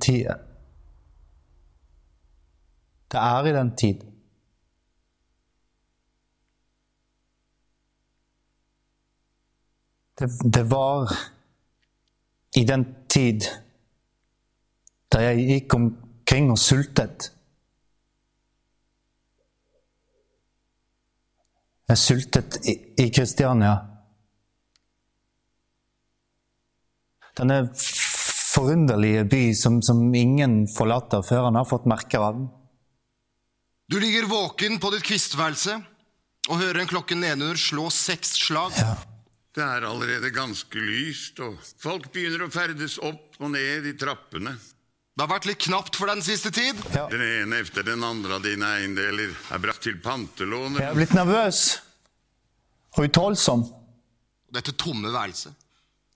tid Det er i den tid. Det, det var i den tid da jeg gikk omkring og sultet. Jeg sultet i, Kristiania. Denne forunderlige by som, som ingen forlater før han har fått merker av den. Du ligger våken på ditt kvistværelse og hører en klokken nedenunder slå seks slag. Ja. Det er allerede ganske lyst, og folk begynner å ferdes opp og ned i trappene. Det har vært litt knapt for deg den siste tid. Ja. Den ene efter den andre av dine eiendeler er brakt til pantelåner. Jeg er blitt nervøs og utholdsom. Dette tomme værelset.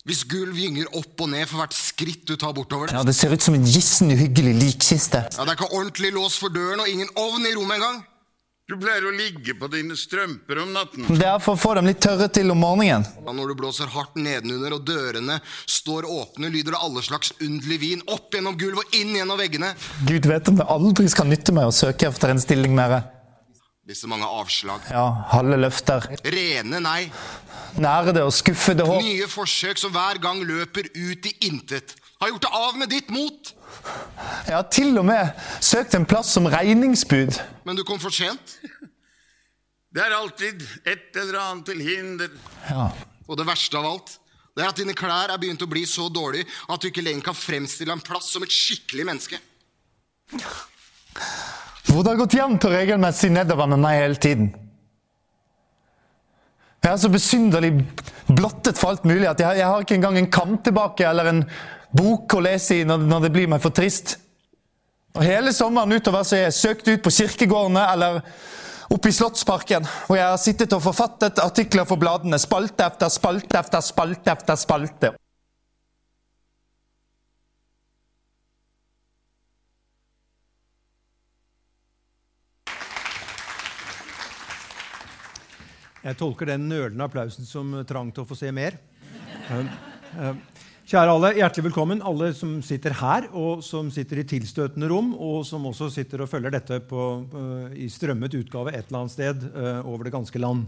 Hvis gulv gynger opp og ned for hvert skritt du tar bortover det. Ja, Det ser ut som en gissen uhyggelig likkiste. Ja, Det er ikke ordentlig lås for døren og ingen ovn i rommet engang. Du pleier å ligge på dine strømper om natten. Det er for å få dem litt tørre til om morgenen. Ja, når du blåser hardt nedenunder og dørene står åpne, lyder det alle slags underlig vin opp gjennom gulv og inn gjennom veggene. Gud vet om det aldri skal nytte meg å søke etter en stilling mer. Disse mange avslag. Ja, halve løfter. Rene nei. Nærede og skuffede håp. Nye forsøk som hver gang løper ut i intet. Har gjort det av med ditt mot. Jeg har til og med søkt en plass som regningsbud. Men du kom for sent. Det er alltid et eller annet til hinder. Ja, Og det verste av alt, det er at dine klær er begynt å bli så dårlige at du ikke lenger kan fremstille en plass som et skikkelig menneske. Hvor det har gått jevnt og regelmessig nedover med meg hele tiden. Jeg er så besynderlig blottet for alt mulig at jeg, jeg har ikke engang en kam tilbake eller en bok å lese i når, når det blir meg for trist. Og Hele sommeren utover så har jeg søkt ut på kirkegårdene eller oppe i Slottsparken, hvor jeg har sittet og forfattet artikler for bladene, spalte etter spalte etter spalte etter spalte. Jeg tolker den nølende applausen som trang til å få se mer. Um, um, Kjære alle, hjertelig velkommen, alle som sitter her, og som sitter i tilstøtende rom, og som også sitter og følger dette på, i strømmet utgave et eller annet sted uh, over det ganske land.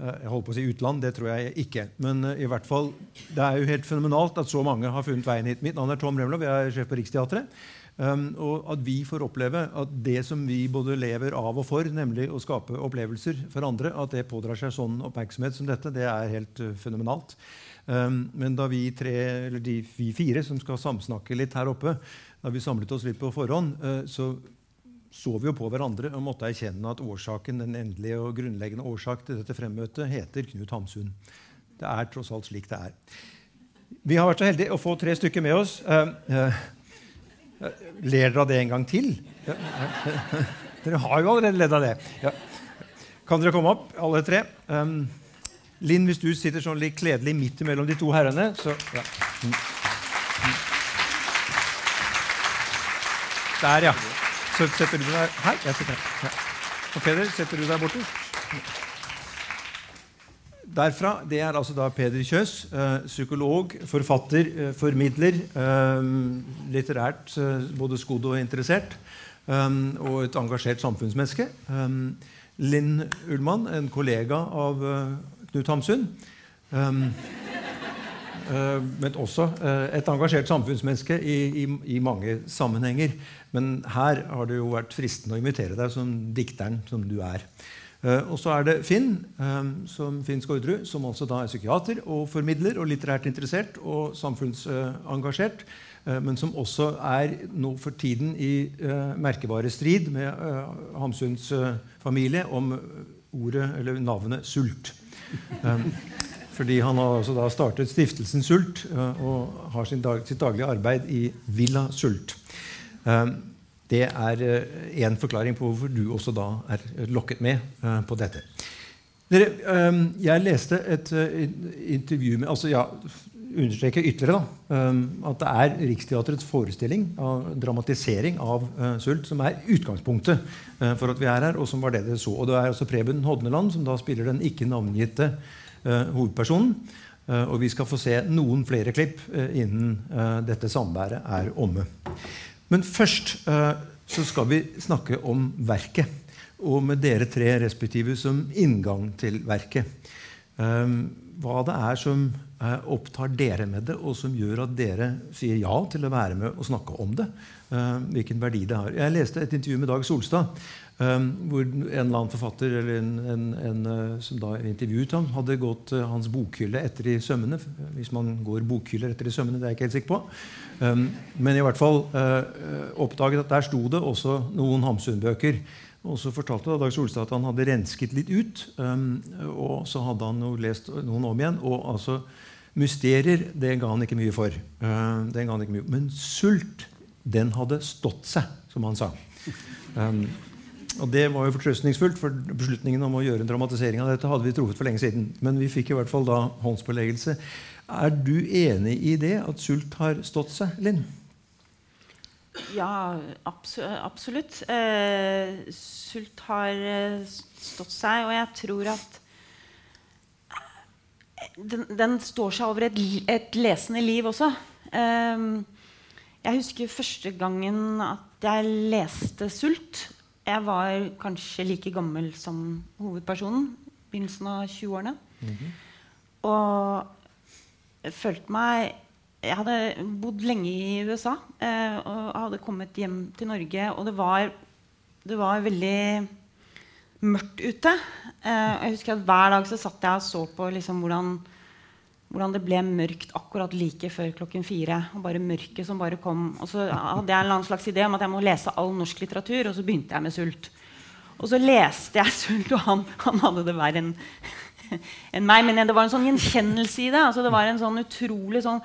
Uh, jeg holdt på å si utland, det tror jeg ikke. Men uh, i hvert fall, det er jo helt fenomenalt at så mange har funnet veien hit. Mitt navn er Tom Remlov, jeg er sjef på Riksteatret. Og at vi får oppleve at det som vi både lever av og for, nemlig å skape opplevelser for andre, at det pådrar seg sånn oppmerksomhet som dette, det er helt uh, fenomenalt. Men da vi tre, eller de vi fire som skal samsnakke litt her oppe, da vi samlet oss litt på forhånd, uh, så så vi jo på hverandre og måtte erkjenne at årsaken, den endelige og grunnleggende årsak til dette fremmøtet heter Knut Hamsun. Det er tross alt slik det er. Vi har vært så heldige å få tre stykker med oss. Uh, Ler dere av det en gang til? Ja. Dere har jo allerede ledd av det. Ja. Kan dere komme opp, alle tre? Um, Linn, hvis du sitter sånn litt kledelig midt mellom de to herrene, så ja. Der, ja. Så setter du deg. Her. Jeg sitter her. Og Peder, setter du deg borte? Derfra, Det er altså da Peder Kjøs, eh, psykolog, forfatter, eh, formidler. Eh, litterært både skodd og interessert. og et engasjert samfunnsmenneske. Linn Ullmann, en kollega av Knut Hamsun. Men også et engasjert samfunnsmenneske i, i, i mange sammenhenger. Men her har det jo vært fristende å invitere deg som dikteren som du er. Eh, og så er det Finn, eh, som Finn Skårderud, som altså da er psykiater og formidler og litterært interessert og samfunnsengasjert, eh, men som også er nå for tiden i merkebare merkevarestrid med Hamsuns familie om ordet, eller navnet sult. Fordi han har altså da startet Stiftelsen Sult og har sitt daglige arbeid i Villa Sult. Det er én forklaring på hvorfor du også da er lokket med eh, på dette. Dere, eh, jeg leste et eh, intervju med altså ja, understreke ytterligere da, eh, at det er Riksteatrets forestilling av dramatisering av eh, sult som er utgangspunktet eh, for at vi er her, og som var det dere så. Og det er også Preben Hodneland som da spiller den ikke navngitte eh, hovedpersonen. Eh, og vi skal få se noen flere klipp eh, innen eh, dette samværet er omme. Men først eh, så skal vi snakke om verket. Og med dere tre respektive som inngang til verket. Eh, hva det er som eh, opptar dere med det, og som gjør at dere sier ja til å være med og snakke om det. Eh, hvilken verdi det har. Jeg leste et intervju med Dag Solstad. Um, hvor en eller annen forfatter eller en, en, en, uh, som da intervjuet ham, hadde gått uh, hans bokhylle etter i sømmene. Hvis man går bokhyller etter i sømmene, det er jeg ikke helt sikker på. Um, men i hvert fall uh, oppdaget at der sto det også noen Hamsun-bøker. Og så fortalte da Dag Solstad at han hadde rensket litt ut. Um, og så hadde han jo lest noen om igjen. Og altså mysterier det ga han ikke mye for. den ga han ikke mye. Men sult, den hadde stått seg, som han sa. Um, og Det var jo fortrøstningsfullt, for beslutningen om å gjøre en dramatisering av dette hadde vi truffet for lenge siden. Men vi fikk i hvert fall da håndspåleggelse. Er du enig i det, at sult har stått seg, Linn? Ja, absolutt. Eh, sult har eh, stått seg, og jeg tror at eh, den, den står seg over et, et lesende liv også. Eh, jeg husker første gangen at jeg leste 'Sult'. Jeg var kanskje like gammel som hovedpersonen. Begynnelsen av 20-årene. Mm -hmm. Og jeg følte meg Jeg hadde bodd lenge i USA eh, og hadde kommet hjem til Norge. Og det var, det var veldig mørkt ute. Eh, jeg husker at Hver dag så satt jeg og så på liksom, hvordan hvordan det ble mørkt akkurat like før klokken fire. og bare mørket som bare kom. Og så hadde jeg en slags idé om at jeg må lese all norsk litteratur, og så begynte jeg med Sult. Og så leste jeg Sult, og han, han hadde det verre enn en meg. Men det var en sånn gjenkjennelse i det. altså Det var en sånn utrolig sånn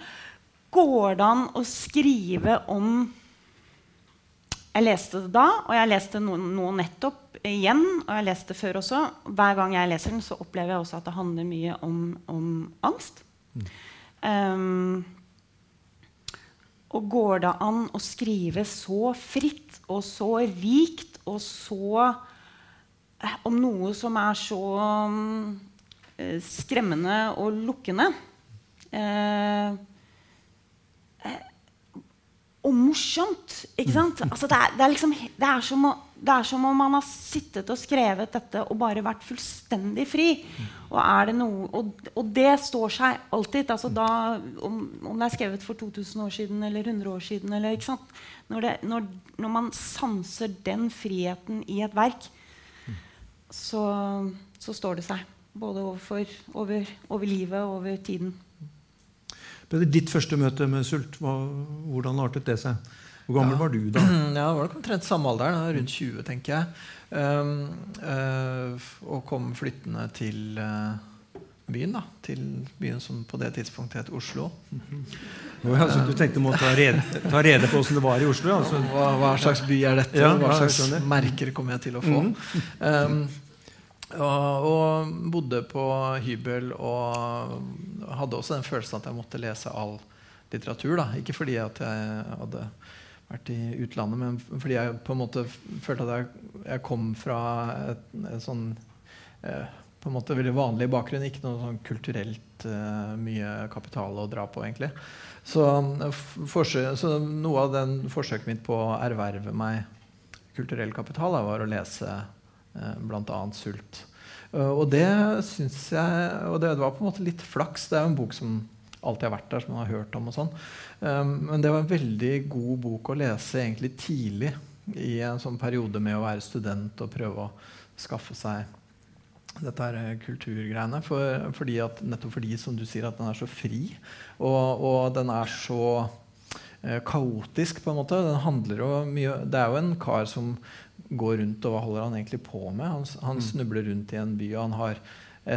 Går det an å skrive om Jeg leste det da, og jeg leste nå, nå nettopp igjen. Og jeg leste det før også. Hver gang jeg leser den, så opplever jeg også at det handler mye om, om angst. Um, og går det an å skrive så fritt og så rikt og så eh, om noe som er så um, skremmende og lukkende? Uh, og morsomt. ikke sant? Altså, det, er, det, er liksom, det, er som å, det, er, som om man har sittet og skrevet dette og bare vært fullstendig fri. Og, noe, og, og det står seg alltid. Altså da, om, om, det er skrevet for 2000 år siden eller 100 år siden. Eller, når, når, når, man sanser den friheten i et verk, så, så står det seg. Både overfor, over, over livet og over tiden. Ditt første møte med sult, hva, hvordan artet det seg? Hvor gammel ja. var du da? Ja, var nok omtrent samme alderen. Rundt 20, tenker jeg. Um, uh, og kom flyttende til uh, byen. da, Til byen som på det tidspunktet het Oslo. Mm -hmm. ja, så du tenkte å ta rede, ta rede på åssen det var i Oslo? Altså. Hva, hva, slags by er dette? Ja, hva slags merker kommer jeg til å få? Mm -hmm. um, og, og, bodde på hybel og hadde også den følelsen at jeg måtte lese all litteratur. Da. Ikke fordi at jeg hadde vært i utlandet, men fordi jeg på en måte følte at jeg, jeg kom fra et, et sånn eh, på en måte veldig vanlig bakgrunn. Ikke noe sånn kulturelt eh, mye kapital å dra på, egentlig. Så, så, noe av den forsøket mitt på å erverve meg kulturell kapital da, var å lese Eh, bl.a. Sult. Uh, og det syns jeg Og det var på en måte litt flaks. Det er jo en bok som alltid har vært der, som man har hørt om. og sånn. Eh, men det var en veldig god bok å lese egentlig tidlig i en sånn periode med å være student og prøve å skaffe seg dette her kulturgreiene. For, fordi at, nettopp fordi som du sier, at den er så fri, og, og den er så eh, kaotisk. på en måte. Den handler jo mye, Det er jo en kar som går rundt, og hva holder han egentlig på med? Han, han mm. snubler rundt i en by, og han har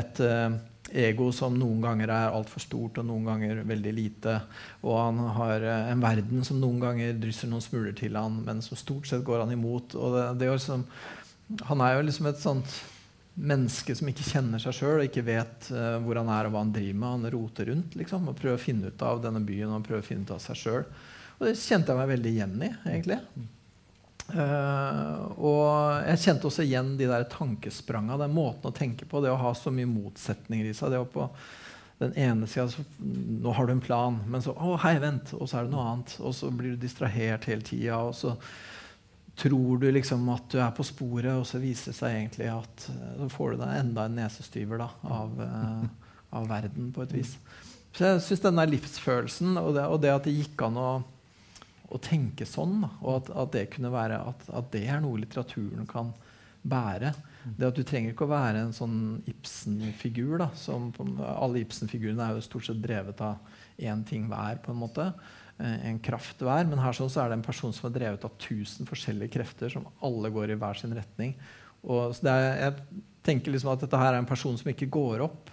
et uh, ego som noen ganger er altfor stort, og noen ganger veldig lite. Og han har uh, en verden som noen ganger drysser noen smuler til han, men som stort sett går han imot. Og det, det er liksom, han er jo liksom et sånt menneske som ikke kjenner seg sjøl og ikke vet uh, hvor han er og hva han driver med. Han roter rundt liksom, og prøver å finne ut av denne byen og prøver å finne ut av seg sjøl. Og det kjente jeg meg veldig igjen i. egentlig. Uh, og jeg kjente også igjen de der tankespranga, den måten å tenke på. Det å ha så mye motsetninger i seg. Det å på den ene sida Nå har du en plan, men så Å, hei, vent. Og så er det noe annet. Og så blir du distrahert hele tida. Og så tror du liksom at du er på sporet, og så viser det seg egentlig at så får du deg enda en nesestyver da, av, uh, av, verden, på et vis. Så jeg syns denne livsfølelsen og det, og det, at det gikk an å, å tenke sånn, og at, at, det kunne være at, at det er noe litteraturen kan bære, det at Du trenger ikke å være en sånn Ibsen-figur. Alle Ibsen-figurene er jo stort sett drevet av én ting hver. på En måte, eh, en kraft hver. Men her sånn så er det en person som er drevet av tusen forskjellige krefter som alle går i hver sin retning. Og, er, jeg tenker liksom at dette her er en person som ikke går opp.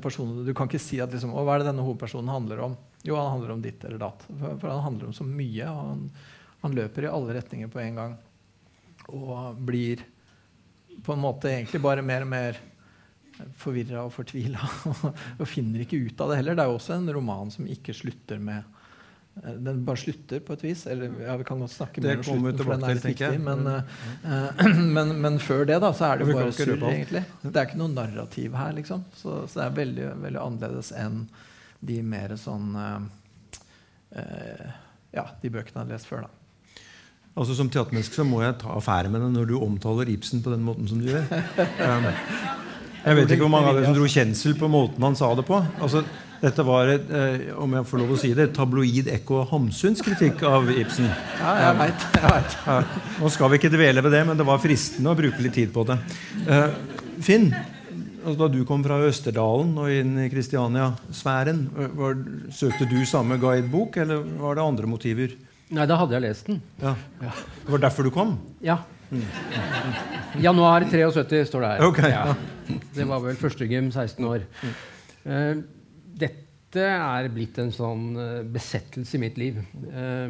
Person, du kan ikke si at liksom, hva er det denne hovedpersonen handler om. Jo, han handler om ditt eller datt. For, for han handler om så mye. og han, han løper i alle retninger på en gang. Og blir på en måte egentlig bare mer og mer forvirra og fortvila. og finner ikke ut av det heller. Det er jo også en roman som ikke slutter med eh, den bare slutter på et vis. Eller, ja, vi kan godt snakke mer om slutten, for den er litt viktig. Men, uh, men, men, før det da, så er det bare surr, egentlig. Det er ikke noe narrativ her. liksom. Så, så, det er veldig, veldig annerledes enn de mer sånn uh, uh, Ja, de bøkene jeg hadde lest før. da. Altså Som teatermenneske så må jeg ta affære med deg når du omtaler Ibsen på den måten som du gjør. Um, jeg vet ikke hvor mange av dere som dro kjensel på måten han sa det på. Altså, dette var et, eh, om jeg får lov å si det, tabloid ekko av Hamsuns kritikk av Ibsen. Ja, jeg um, vet, jeg vet. Ja, nå skal vi ikke dvele ved det, men det var fristende å bruke litt tid på det. Finn, altså, da du kom fra Østerdalen og inn i Kristiania-sfæren, søkte du samme guidebok, eller var det andre motiver? Nei, da hadde jeg lest den. Ja. ja. Det var derfor du kom? Ja. Mm. Januar 73 står det her. Okay. Ja. Det var vel førstegym, 16 år. Uh, dette er blitt en sånn uh, besettelse i mitt liv. Uh,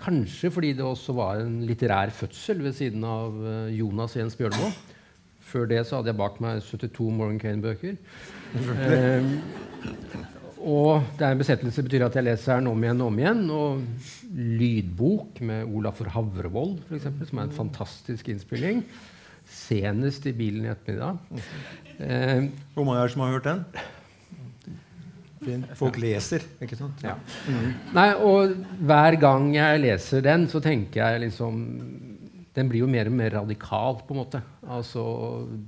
kanskje fordi det også var en litterær fødsel ved siden av Jonas Jens Bjørneboe. Før det så hadde jeg bak meg 72 Morgan Kane-bøker. Og det er en besettelse betyr at jeg leser den om igjen og om igjen. Og lydbok med Olafur Havrevold, for eksempel, som er en fantastisk innspilling. Senest i bilen i ettermiddag. Eh, Hvor mange er det som har hørt den? Folk leser, ikke sant? Ja. Mm. Nei, og hver gang jeg leser den, så tenker jeg liksom den blir jo mer og mer radikal. på en måte. Altså,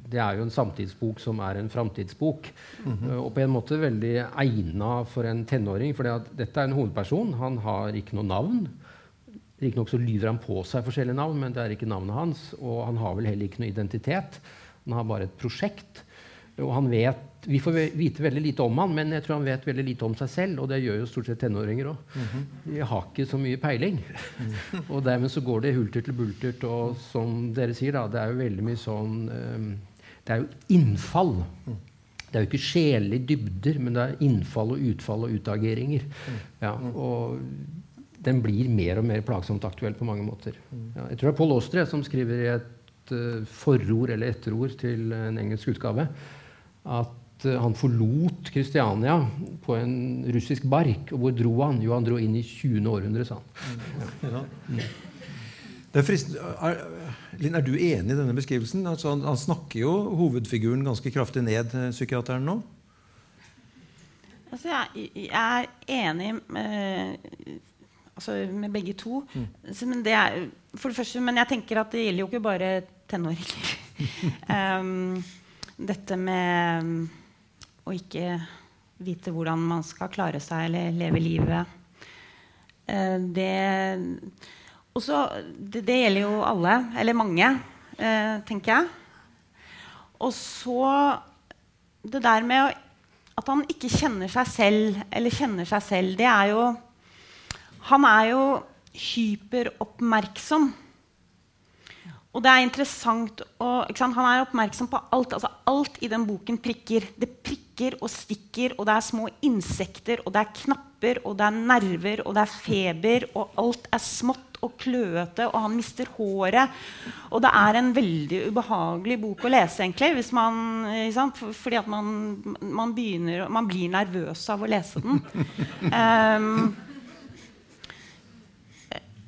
det er jo en samtidsbok som er en framtidsbok. Mm -hmm. Og på en måte veldig egna for en tenåring. For dette er en hovedperson. Han har ikke noe navn. Riktignok lyver han på seg forskjellige navn, men det er ikke navnet hans. Og han har vel heller ikke noe identitet. Han har bare et prosjekt. Og han vet, Vi får vite veldig lite om han, men jeg tror han vet veldig lite om seg selv. Og det gjør jo stort sett tenåringer òg. Mm -hmm. De har ikke så mye peiling. Mm. og dermed så går det hulter til bultert. Og som dere sier, da, det er jo veldig mye sånn um, Det er jo innfall. Mm. Det er jo ikke sjelelige dybder, men det er innfall og utfall og utageringer. Mm. Ja, og den blir mer og mer plagsomt aktuell på mange måter. Mm. Ja, jeg tror det er Paul Austre som skriver i et uh, forord eller etterord til en engelsk utgave at han forlot Kristiania på en russisk bark. Og hvor dro han? Jo, han dro inn i 20. århundre, sa han. Ja. Det er, er, Linn, er du enig i denne beskrivelsen? Altså, han, han, snakker jo hovedfiguren ganske kraftig ned, eh, psykiateren nå. Altså, jeg, jeg, er enig med, altså, med begge to. Mm. Men, det er, for det første, men jeg tenker at det gjelder jo ikke bare tenåringer. um, dette med å ikke vite hvordan man skal klare seg eller leve livet eh, det, også, det, det gjelder jo alle, eller mange, eh, tenker jeg. Og så det der med at han ikke kjenner seg selv, eller kjenner seg selv, det er jo Han er jo hyperoppmerksom. Og det er interessant å, Han er oppmerksom på alt. altså Alt i den boken prikker. Det prikker og stikker, og det er små insekter, og det er knapper, og det er nerver, og det er feber, og alt er smått og kløete, og han mister håret. Og det er en veldig ubehagelig bok å lese, egentlig, hvis man, fordi at man, man, begynner, man blir nervøs av å lese den. Um,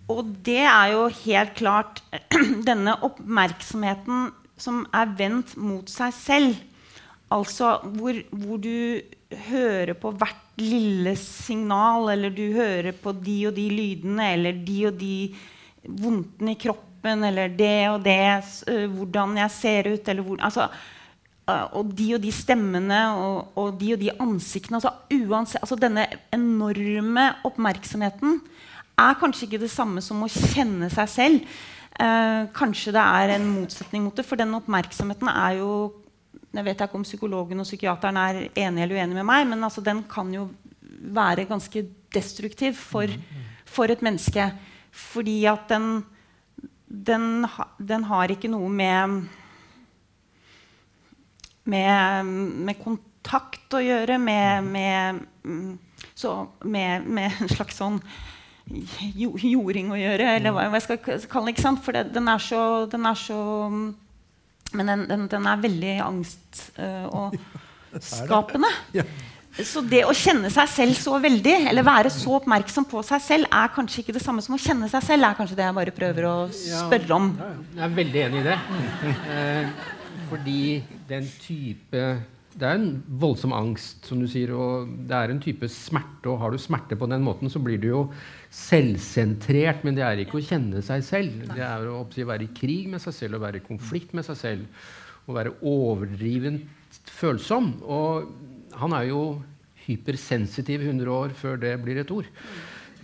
og det er jo helt klart denne oppmerksomheten som er vendt mot seg selv. Altså hvor, hvor du hører på hvert lille signal, eller du hører på de og de lydene, eller de og de vondtene i kroppen, eller det og det, hvordan jeg ser ut, eller hvor altså, Og de og de stemmene og, og de og de ansiktene altså, uansett, altså Denne enorme oppmerksomheten er kanskje ikke det samme som å kjenne seg selv. Eh, kanskje det er en motsetning mot det, for den oppmerksomheten er jo jeg vet ikke om psykologen og psykiateren er enige eller uenige med meg, men altså, den kan jo være ganske destruktiv for, for et menneske. Fordi at den, den, den, har ikke noe med, med, med kontakt å gjøre, med, med, så, med, en slags sånn jording å gjøre, eller hva jeg skal kalle det. For det, den, er så, den er så men den, den, den er veldig angstskapende. Uh, så det å kjenne seg selv så veldig, eller være så oppmerksom på seg selv, er kanskje ikke det samme som å kjenne seg selv. er kanskje det jeg bare prøver å spørre om. Jeg er veldig enig i det. Eh, fordi den type Det er en voldsom angst, som du sier, og det er en type smerte. Og har du smerte på den måten, så blir du jo selvsentrert, men det er ikke å kjenne seg selv. Det er å være i krig med seg selv og være i konflikt med seg selv. Å være overdrivent følsom. Og han er jo hypersensitiv 100 år før det blir et ord.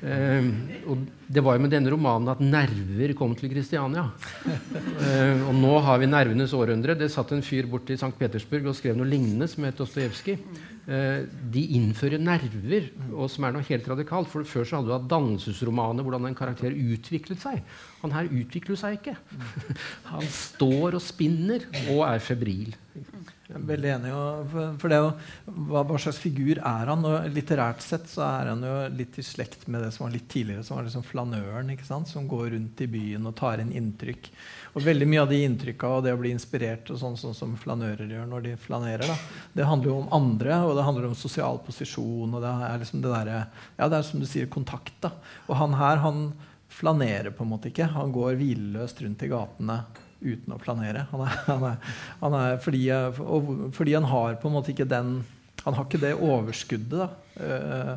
Uh, og det var jo med denne romanen at nerver kom til Kristiania. Uh, og nå har vi nervenes århundre. Det satt en fyr bort i St. Petersburg og skrev noe lignende som het Dostojevskij. Uh, de innfører nerver, og som er noe helt radikalt. For Før så hadde du hatt dannelsesromaner hvordan en karakter utviklet seg. Han her utvikler seg ikke. Han står og spinner og er febril. Jeg er veldig enig. For det, hva, hva, slags figur er han? Og litterært sett så er han jo litt i slekt med det som var litt tidligere, som var liksom flanøren, som går rundt i byen og tar inn inntrykk. Og veldig mye av de inntrykka og det å bli inspirert og sånn, sånn som flanører gjør når de flanerer, da, det handler jo om andre, og det handler om sosial posisjon. og det er liksom det der, ja, det er som du sier, kontakt. da. Og han her han flanerer på en måte ikke. Han går hvileløst rundt i gatene uten å planere. Han er, han er, han er fordi, fordi, han har på en måte ikke den Han har ikke det overskuddet da, eh,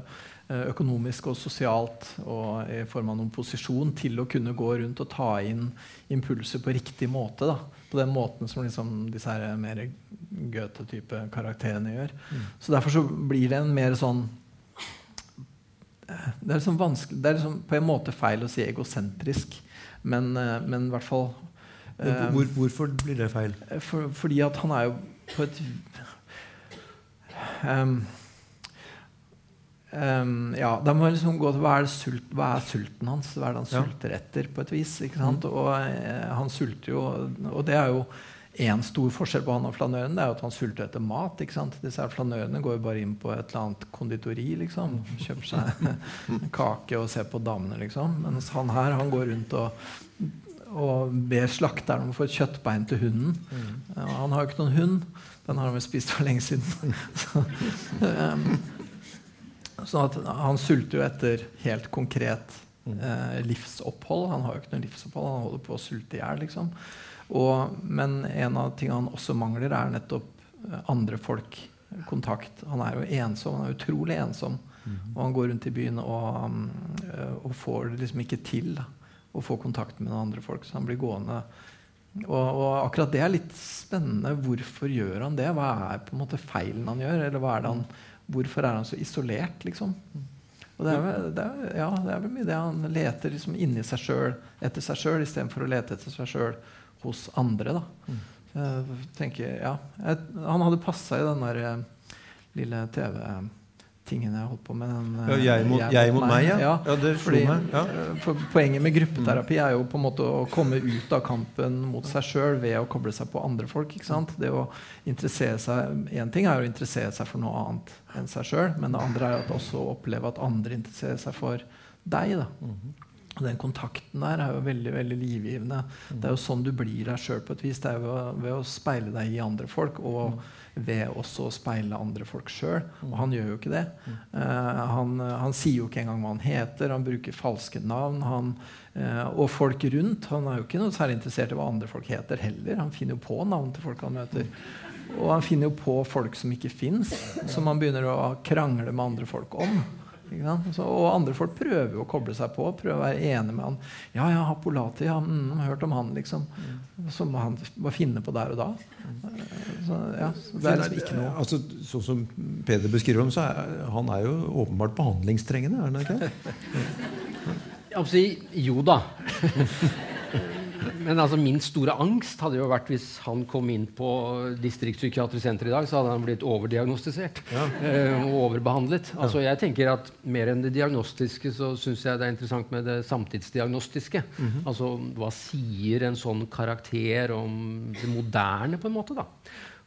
økonomisk og sosialt og i form av noen posisjon til å kunne gå rundt og ta inn impulser på riktig måte. Da. På den måten som liksom disse her mer Goethe-type karakterene gjør. Mm. Så derfor så blir det en mer sånn det er, liksom det er liksom på en måte feil å si egosentrisk, men, eh, men i hvert fall Eh, Hvor, hvorfor blir det feil? For, fordi at han er jo på et um, um, ja, Da må liksom gå til hva er, sult, hva er, sulten hans? Hva er det han sulter etter? på et vis? Mm. Og uh, han sulter jo Og det er jo én stor forskjell på han og flanøren det er jo at han sulter etter mat. ikke sant? Disse her Flanørene går jo bare inn på et eller annet konditori. liksom, Kjøper seg kake og ser på damene. liksom, Mens han her han går rundt og og ber slakteren om å få et kjøttbein til hunden. Mm. Han har jo ikke noen hund. Den har han vel spist for lenge siden. så, um, sånn at han sulter jo etter helt konkret eh, livsopphold. Han har jo ikke noe livsopphold, han holder på å sulte i hjel. Liksom. men en av tingene han også mangler, er nettopp eh, andre folk. Kontakt. Han er jo ensom. Han er utrolig ensom. Mm. Og han går rundt i byen og, um, og får det liksom ikke til. Da å få kontakt med noen andre folk. Så han blir gående. Og, og, akkurat det er litt spennende. Hvorfor gjør han det? Hva er på en måte feilen han gjør? Eller er han, hvorfor er han så isolert, liksom? Og det er, vel, det, er, ja, det er vel mye det han leter liksom inni seg sjøl, etter seg sjøl, istedenfor å lete etter seg sjøl hos andre. da. Jeg tenker, ja, jeg, Han hadde passa i den der eh, lille TV tingene jeg holdt på med. Den, ja, jeg, mot, jeg, jeg mot, meg, meg, ja. ja, ja det fordi, meg. Ja. For poenget med gruppeterapi er jo på en måte å komme ut av kampen mot seg sjøl ved å koble seg på andre folk. ikke sant? Det å interessere seg, Én ting er å interessere seg for noe annet enn seg sjøl, men det andre er å også oppleve at andre interesserer seg for deg. da. Mm -hmm. Den kontakten der er jo veldig veldig livgivende. Mm. Det er jo sånn du blir deg sjøl på et vis. Det er jo ved å speile deg i andre folk. og mm ved også å speile andre folk sjøl. Og han gjør jo ikke det. Uh, han, han, sier jo ikke engang hva han heter. Han bruker falske navn. Han, uh, og folk rundt Han er jo ikke noe særlig interessert i hva andre folk heter heller. Han finner jo på navn til folk han møter. og han finner jo på folk som ikke fins, som han begynner å krangle med andre folk om. Så, og andre folk prøver jo å koble seg på, prøver å være enig med han. Ja, ja, Hapolati, ja, mm, hørt om han, liksom. Som han bare finne på der og da. Så, ja, så det er liksom ikke noe altså, Sånn som Peder beskriver ham, så er han er jo åpenbart behandlingstrengende, er han ikke? jo da. Men altså, min store angst hadde jo vært hvis han kom inn på distriktspsykiatrisk senter i dag, så hadde han blitt overdiagnostisert ja. eh, og overbehandlet. Altså, jeg tenker at Mer enn det diagnostiske så syns jeg det er interessant med det samtidsdiagnostiske. Mm -hmm. Altså, Hva sier en sånn karakter om det moderne, på en måte? da?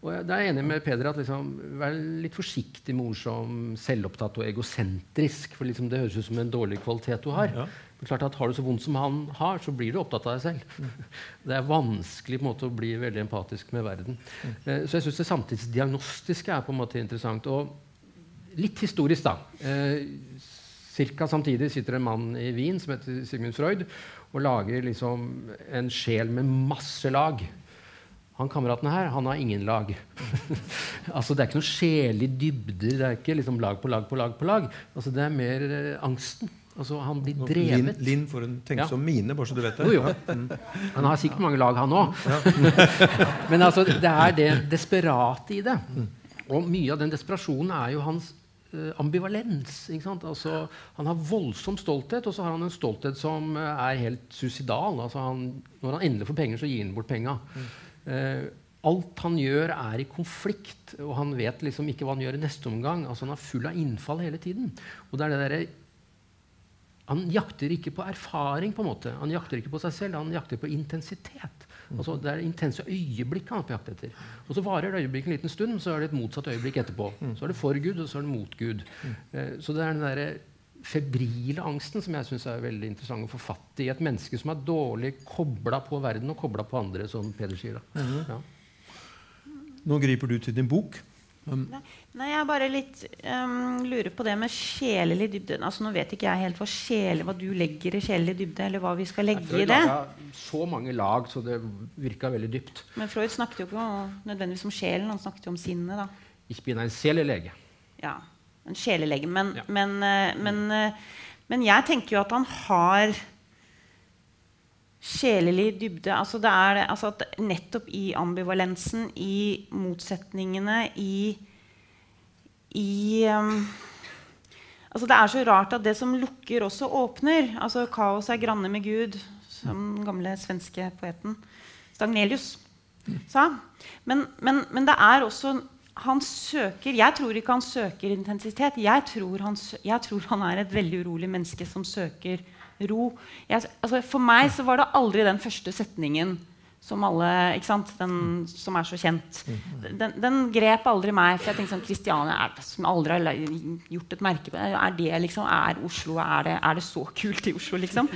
Og jeg, er enig med Peder at liksom, Vær litt forsiktig med ord som selvopptatt og egosentrisk. For liksom, det høres ut som en dårlig kvalitet du har. Ja. Men klart at Har du så vondt som han har, så blir du opptatt av deg selv. Mm. Det er vanskelig på en måte, å bli veldig empatisk med verden. Mm. Eh, så jeg syns det samtidsdiagnostiske er på en måte interessant. Og litt historisk, da. Eh, cirka samtidig sitter en mann i Wien som heter Sigmund Freud, og lager liksom en sjel med masse lag. Han kameraten her han har ingen lag. altså Det er ikke noe sjelig dybder. Det er ikke liksom lag på lag på lag. på lag. Altså Det er mer eh, angsten. Altså, han blir drevet. Linn, Linn får en tenke ja. som mine, bare så du vet det. Jo, jo. Han har sikkert mange lag, han òg. Men altså, det er det desperate i det. Og mye av den desperasjonen er jo hans uh, ambivalens. Altså, han har voldsom stolthet, og så har han en stolthet som uh, er helt suicidal. Altså, han, når han endelig får penger, så gir han bort penga. Uh, alt han gjør, er i konflikt, og han vet liksom ikke hva han gjør i neste omgang. Altså, han er full av innfall hele tiden. Og det er det der han jakter ikke på erfaring. på en måte. Han jakter ikke på seg selv, han jakter på intensitet. Altså, det er det intense øyeblikk han er på jakt etter. Og så varer det øyeblikket en liten stund, så er det et motsatt øyeblikk etterpå. Så er det for Gud, og så er det mot Gud. Eh, så det er den der febrile angsten som jeg synes er veldig interessant å få fatt i. Et menneske som er dårlig kobla på verden og kobla på andre, som Peder sier. da. Ja. Nå griper du til din bok. Um, Nei, jeg bare litt um, lurer på det med sjelelig dybde. Altså, nå vet ikke jeg helt hva, sjele, hva du legger i sjelelig dybde, eller hva vi skal legge i det. Så mange lag, så det virka veldig dypt. Men Freud snakket jo ikke nødvendigvis om sjelen, han snakket jo om sinnet. da. Ich bin ein Seelelege. Ja, en sjelelege. Men, ja. men, eh, men, eh, men jeg tenker jo at han har sjelelig dybde. Altså det er altså nettopp i ambivalensen, i motsetningene, i, i um, altså Det er så rart at det som lukker, også åpner. Altså Kaos er granne med Gud, som den gamle svenske poeten Stagnelius sa. Men, men, men det er også han søker, Jeg tror ikke han søker intensitet. Jeg tror han, jeg tror han er et veldig urolig menneske som søker ro. Jeg, altså for meg så var det aldri den første setningen som alle, ikke sant? Den som er så kjent. Den, den grep aldri meg. For jeg tenkte sånn Kristiania er som aldri har gjort et merke på. Er det liksom, er Oslo, er det, er det så kult i Oslo, liksom?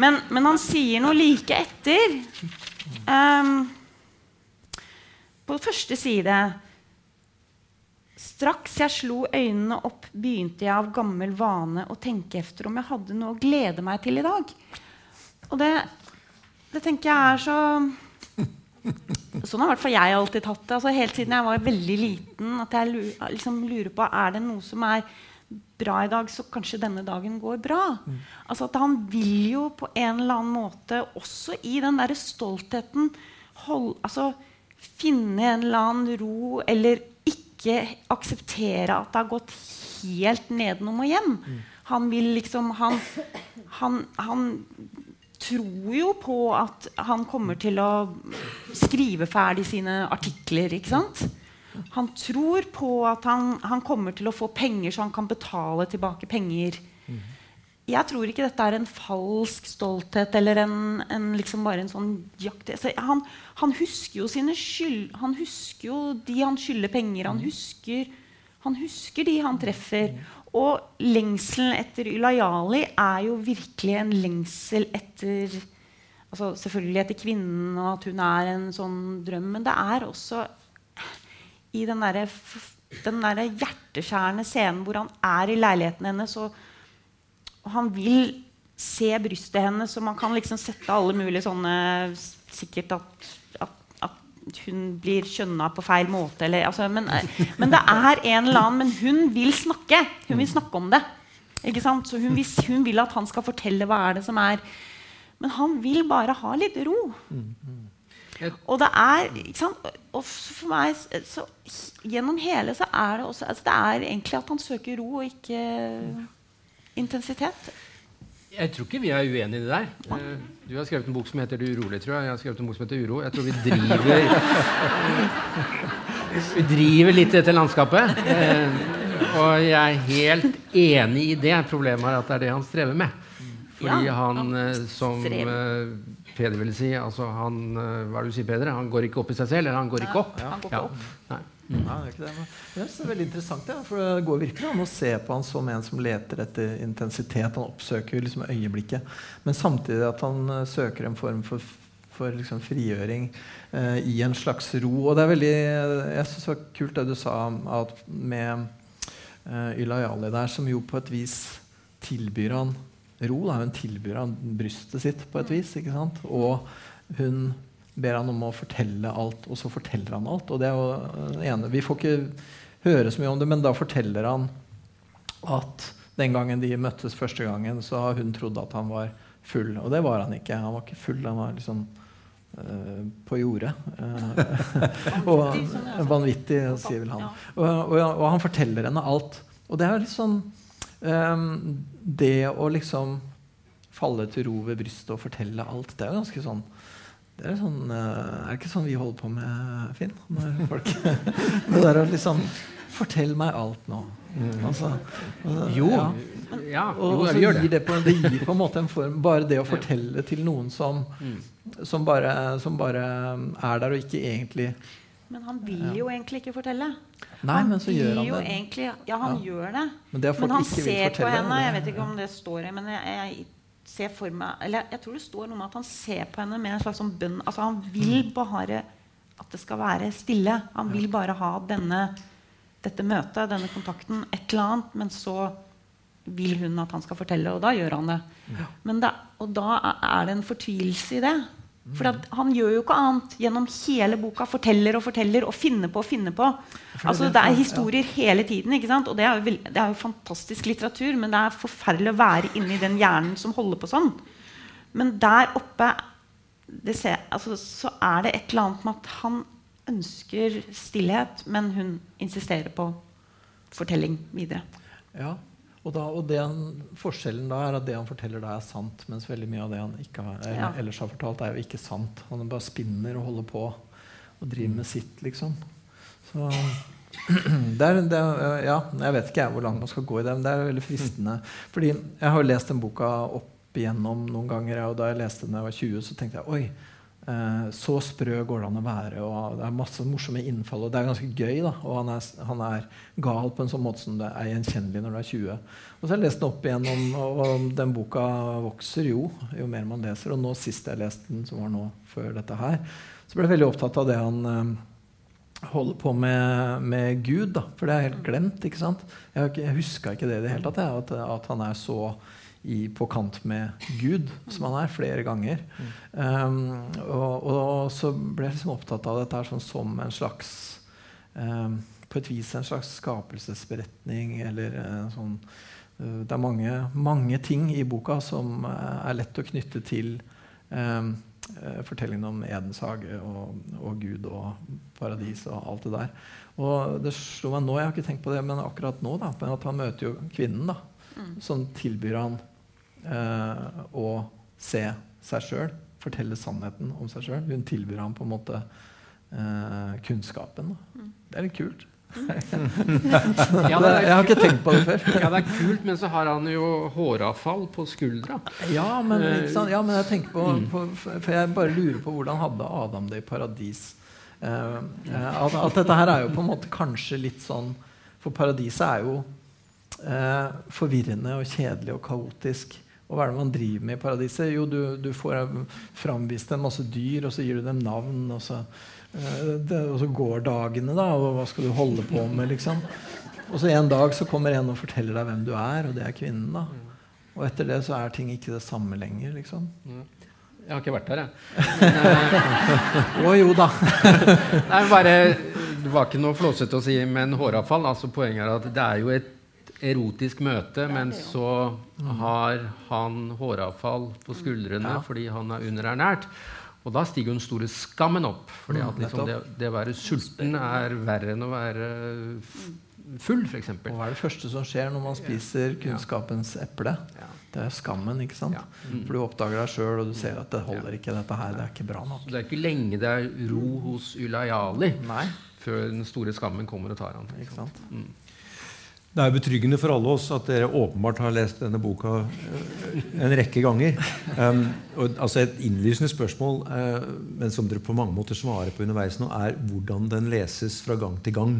Men, men han sier noe like etter. Um, på første side Straks jeg slo øynene opp, begynte jeg av gammel vane å tenke efter om jeg hadde noe å glede meg til i dag. Og det, det tenker jeg er så Sånn har i hvert fall jeg alltid tatt det. Altså, helt siden jeg var veldig liten. At jeg liksom lurer på er det noe som er bra i dag, så kanskje denne dagen går bra. Mm. Altså at Han vil jo på en eller annen måte, også i den der stoltheten, hold, altså, finne en eller annen ro eller ikke akseptere at det har gått helt nedenom og hjem. Mm. Han vil liksom han, han, han, tror jo på at han kommer til å skrive ferdig sine artikler. ikke sant? Han tror på at han, han kommer til å få penger, så han kan betale tilbake penger. Mm jeg tror ikke dette er en falsk stolthet eller en, en liksom bare en sånn jakt. Han, han, husker jo sine skyld, han husker jo de han skylder penger. Han husker, han husker de han treffer. Og lengselen etter Ylayali er jo virkelig en lengsel etter altså Selvfølgelig etter kvinnen, og at hun er en sånn drøm. Men det er også i den derre der hjerteskjærende scenen hvor han er i leiligheten hennes. og og han vil se brystet hennes, så man kan liksom sette alle mulige sånne Sikkert at, at, at hun blir skjønna på feil måte. Eller, altså, men, men, det er en eller annen Men hun vil snakke. Hun vil snakke om det. Ikke sant? Så hun, vil, hun vil at han skal fortelle hva er det som er Men han vil bare ha litt ro. Og det er ikke sant? Og for meg så, Gjennom hele så er det også altså Det er egentlig at han søker ro og ikke intensitet. Jeg tror ikke vi er uenige i det der. Eh, du har skrevet en bok som heter 'Det urolige', tror jeg. Jeg har skrevet en bok som heter 'Uro'. Jeg tror vi driver Vi driver litt etter landskapet. Eh, og jeg er helt enig i det. Problemet er at det er det han strever med. Fordi han, eh, som Peder ville si altså han, Hva er det du sier, Peder? Han går ikke opp i seg selv, eller han går ikke opp. Ja, han går ikke opp. Nei. Mm. Nei, det, er ikke det, det er veldig interessant, ja, for det går virkelig an å se på han som en som leter etter intensitet. Han oppsøker liksom øyeblikket, men samtidig at han uh, søker en form for, for liksom frigjøring uh, i en slags ro. Og det er veldig, jeg synes det var kult det du sa at med uh, Ylayali der, som jo på et vis tilbyr han ro. Da. Hun tilbyr han brystet sitt på et vis. ikke sant? Og hun ber han om å fortelle alt, og så forteller han alt. Og det er jo det ene. Vi får ikke høre så mye om det, men da forteller han at den gangen de møttes første gangen, så har hun trodd at han var full. Og det var han ikke. Han var ikke full, han var liksom uh, på jordet. Uh, og vanvittig, sier vel han. Og, og, og, han forteller henne alt. Og det er liksom um, Det å liksom falle til ro ved brystet og fortelle alt, det er jo ganske sånn det er, sånn, eh, er det ikke sånn vi holder på med, Finn? Når folk, det der å liksom Fortell meg alt nå. Mm. Altså, altså, jo. Ja. ja. Og, og så gir det, på, det gir på en måte en form Bare det å fortelle til noen som, mm. som, bare, som bare er der og ikke egentlig men han vil jo egentlig ikke fortelle. Nei, men så gjør han det. Egentlig, ja, han ja. gjør det. Men, det men han ser på henne. Jeg vet ikke om det står her, men jeg, jeg ser for meg eller Jeg tror det står noe om at han ser på henne med en slags sånn bønn. Altså Han vil mm. bare at det skal være stille. Han vil bare ha denne, dette møtet, denne kontakten, et eller annet. Men så vil hun at han skal fortelle, og da gjør han det. Da, og da er det en fortvilelse i det. For han gjør jo ikke annet gjennom hele boka. Forteller og forteller og finner på og finner på. Altså, det er historier hele tiden. ikke sant? Og det er, jo, det er, jo, fantastisk litteratur, men det er forferdelig å være inni den hjernen som holder på sånn. Men der oppe ser, altså, så er det et eller annet med at han ønsker stillhet, men hun insisterer på fortelling videre. Ja, og, da, og den, forskjellen da er at det han forteller, da er sant. Mens veldig mye av det han ikke har, ja. ellers har fortalt, er jo ikke sant. Han bare spinner og holder på og driver med sitt, liksom. Så det er, det er, ja, Jeg vet ikke jeg hvor langt man skal gå i det, men det er veldig fristende. Fordi jeg har jo lest den boka opp igjennom noen ganger, og da jeg leste den da jeg var 20, så tenkte jeg oi, så sprø går det an å være. og Det er masse morsomme innfall. Og det er ganske gøy. da, Og han er, han er gal på en sånn måte som det er gjenkjennelig når du er 20. Og så har jeg lest den opp igjen, om, og den boka vokser jo jo mer man leser. Og nå sist jeg leste den, som var nå før dette her, så ble jeg veldig opptatt av det han eh, holder på med, med Gud. da, For det er helt glemt. ikke sant? Jeg, jeg huska ikke det i det hele tatt, at, at han er så i, på kant med Gud, som han er, flere ganger. Um, og, og, så ble jeg liksom opptatt av dette sånn som en slags um, På et vis en slags skapelsesberetning eller uh, sånn uh, Det er mange, mange, ting i boka som uh, er lett å knytte til um, fortellingen om Edens hage og, og, Gud og paradis og alt det der. Og det slo meg nå, jeg har ikke tenkt på det, men akkurat nå da, at han møter jo kvinnen. da, mm. Som tilbyr han eh, å se seg sjøl, fortelle sannheten om seg sjøl. Hun tilbyr ham på en måte eh, kunnskapen. Mm. Det er litt kult. ja, er jeg har ikke tenkt på det før. ja, Det er kult, men så har han jo håravfall på skuldra. Ja, men, ja, men jeg tenker på, mm. på, For jeg bare lurer på hvordan hadde Adam det i paradis? Eh, at, at, dette her er jo på en måte kanskje litt sånn For paradiset er jo eh, forvirrende og kjedelig og kaotisk. Og hva er det man driver med i paradiset? Jo, du, du får framvist en masse dyr, og så gir du dem navn. Og så, uh, det, og så går dagene, da. Og hva skal du holde på med, liksom? Og så en dag så kommer en og forteller deg hvem du er, og det er kvinnen. da. Og etter det så er ting ikke det samme lenger, liksom. Jeg har ikke vært der, jeg. Å jo da. Nei, bare, det var ikke noe flåsete å si, men håravfall. Altså, poenget er at det er jo et erotisk møte, men så har han håravfall på skuldrene Ja. fordi han er underernært. Og da stiger den store skammen opp. fordi Mm, liksom det, det å være sulten er verre enn å være full, f.eks. Hva er det første som skjer når man spiser kunnskapens eple? Det er skammen. ikke sant? Ja. Mm. For du oppdager deg sjøl, og du ser at det holder ikke. dette her, Det er ikke bra nok. Så det er ikke lenge det er ro hos Ulayali Nei, før den store skammen kommer og tar han. ikke sant? Det er betryggende for alle oss at dere åpenbart har lest denne boka eh, en rekke ganger. Um, og, altså Et innlysende spørsmål, uh, men som dere på mange måter svarer på underveis nå, er hvordan den leses fra gang til gang.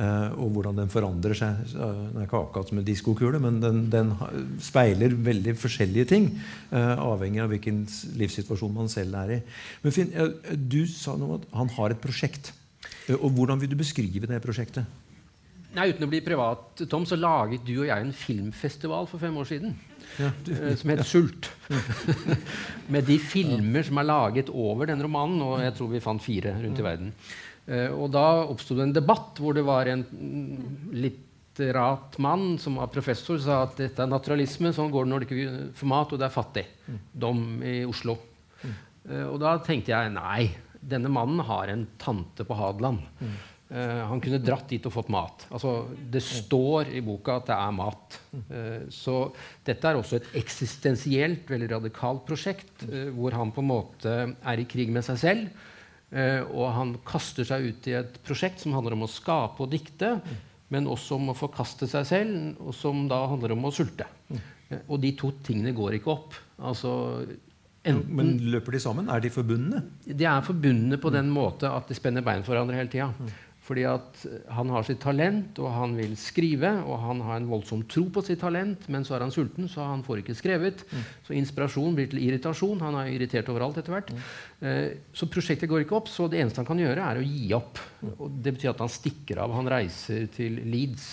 Uh, og hvordan den forandrer seg. Den er ikke akkurat som en diskokule, men den, den speiler veldig forskjellige ting. Uh, avhengig av hvilken livssituasjon man selv er i. Men Finn, du sa noe om at han har et prosjekt. Og Hvordan vil du beskrive det prosjektet? Nei, Uten å bli privat, Tom, så laget du og jeg en filmfestival for fem år siden. eh, Som het Sult. Med de filmer som er laget over den romanen. Og jeg tror vi fant fire rundt i verden. Eh, Og da oppsto det en debatt hvor det var en mm, litterat mann som var professor, sa at dette er naturalisme. Sånn går det når det ikke får mat, og det er fattig. Dom i Oslo. Eh, Og da tenkte jeg nei, denne mannen har en tante på Hadeland. Eh, han kunne dratt dit og fått mat. Altså, det står i boka at det er mat. Eh, så dette er også et eksistensielt, veldig radikalt prosjekt, eh, hvor han på en måte er i krig med seg selv. og han kaster seg ut i et prosjekt som handler om å skape og dikte, men også om å forkaste seg selv, og som da handler om å sulte. Og de to tingene går ikke opp. Altså, enten Men løper de sammen? Er de forbundne? de er forbundne på den måte at de spenner bein for hverandre hele tida. Fordi at eh, han har sitt talent, og han vil skrive, og han har en voldsom tro på sitt talent, men så er han sulten, så han får ikke skrevet. Så inspirasjon blir til irritasjon. Han er irritert overalt etter hvert. Eh, så prosjektet går ikke opp, så det eneste han kan gjøre, er å gi opp. Og det betyr at han stikker av. Han reiser til Leeds.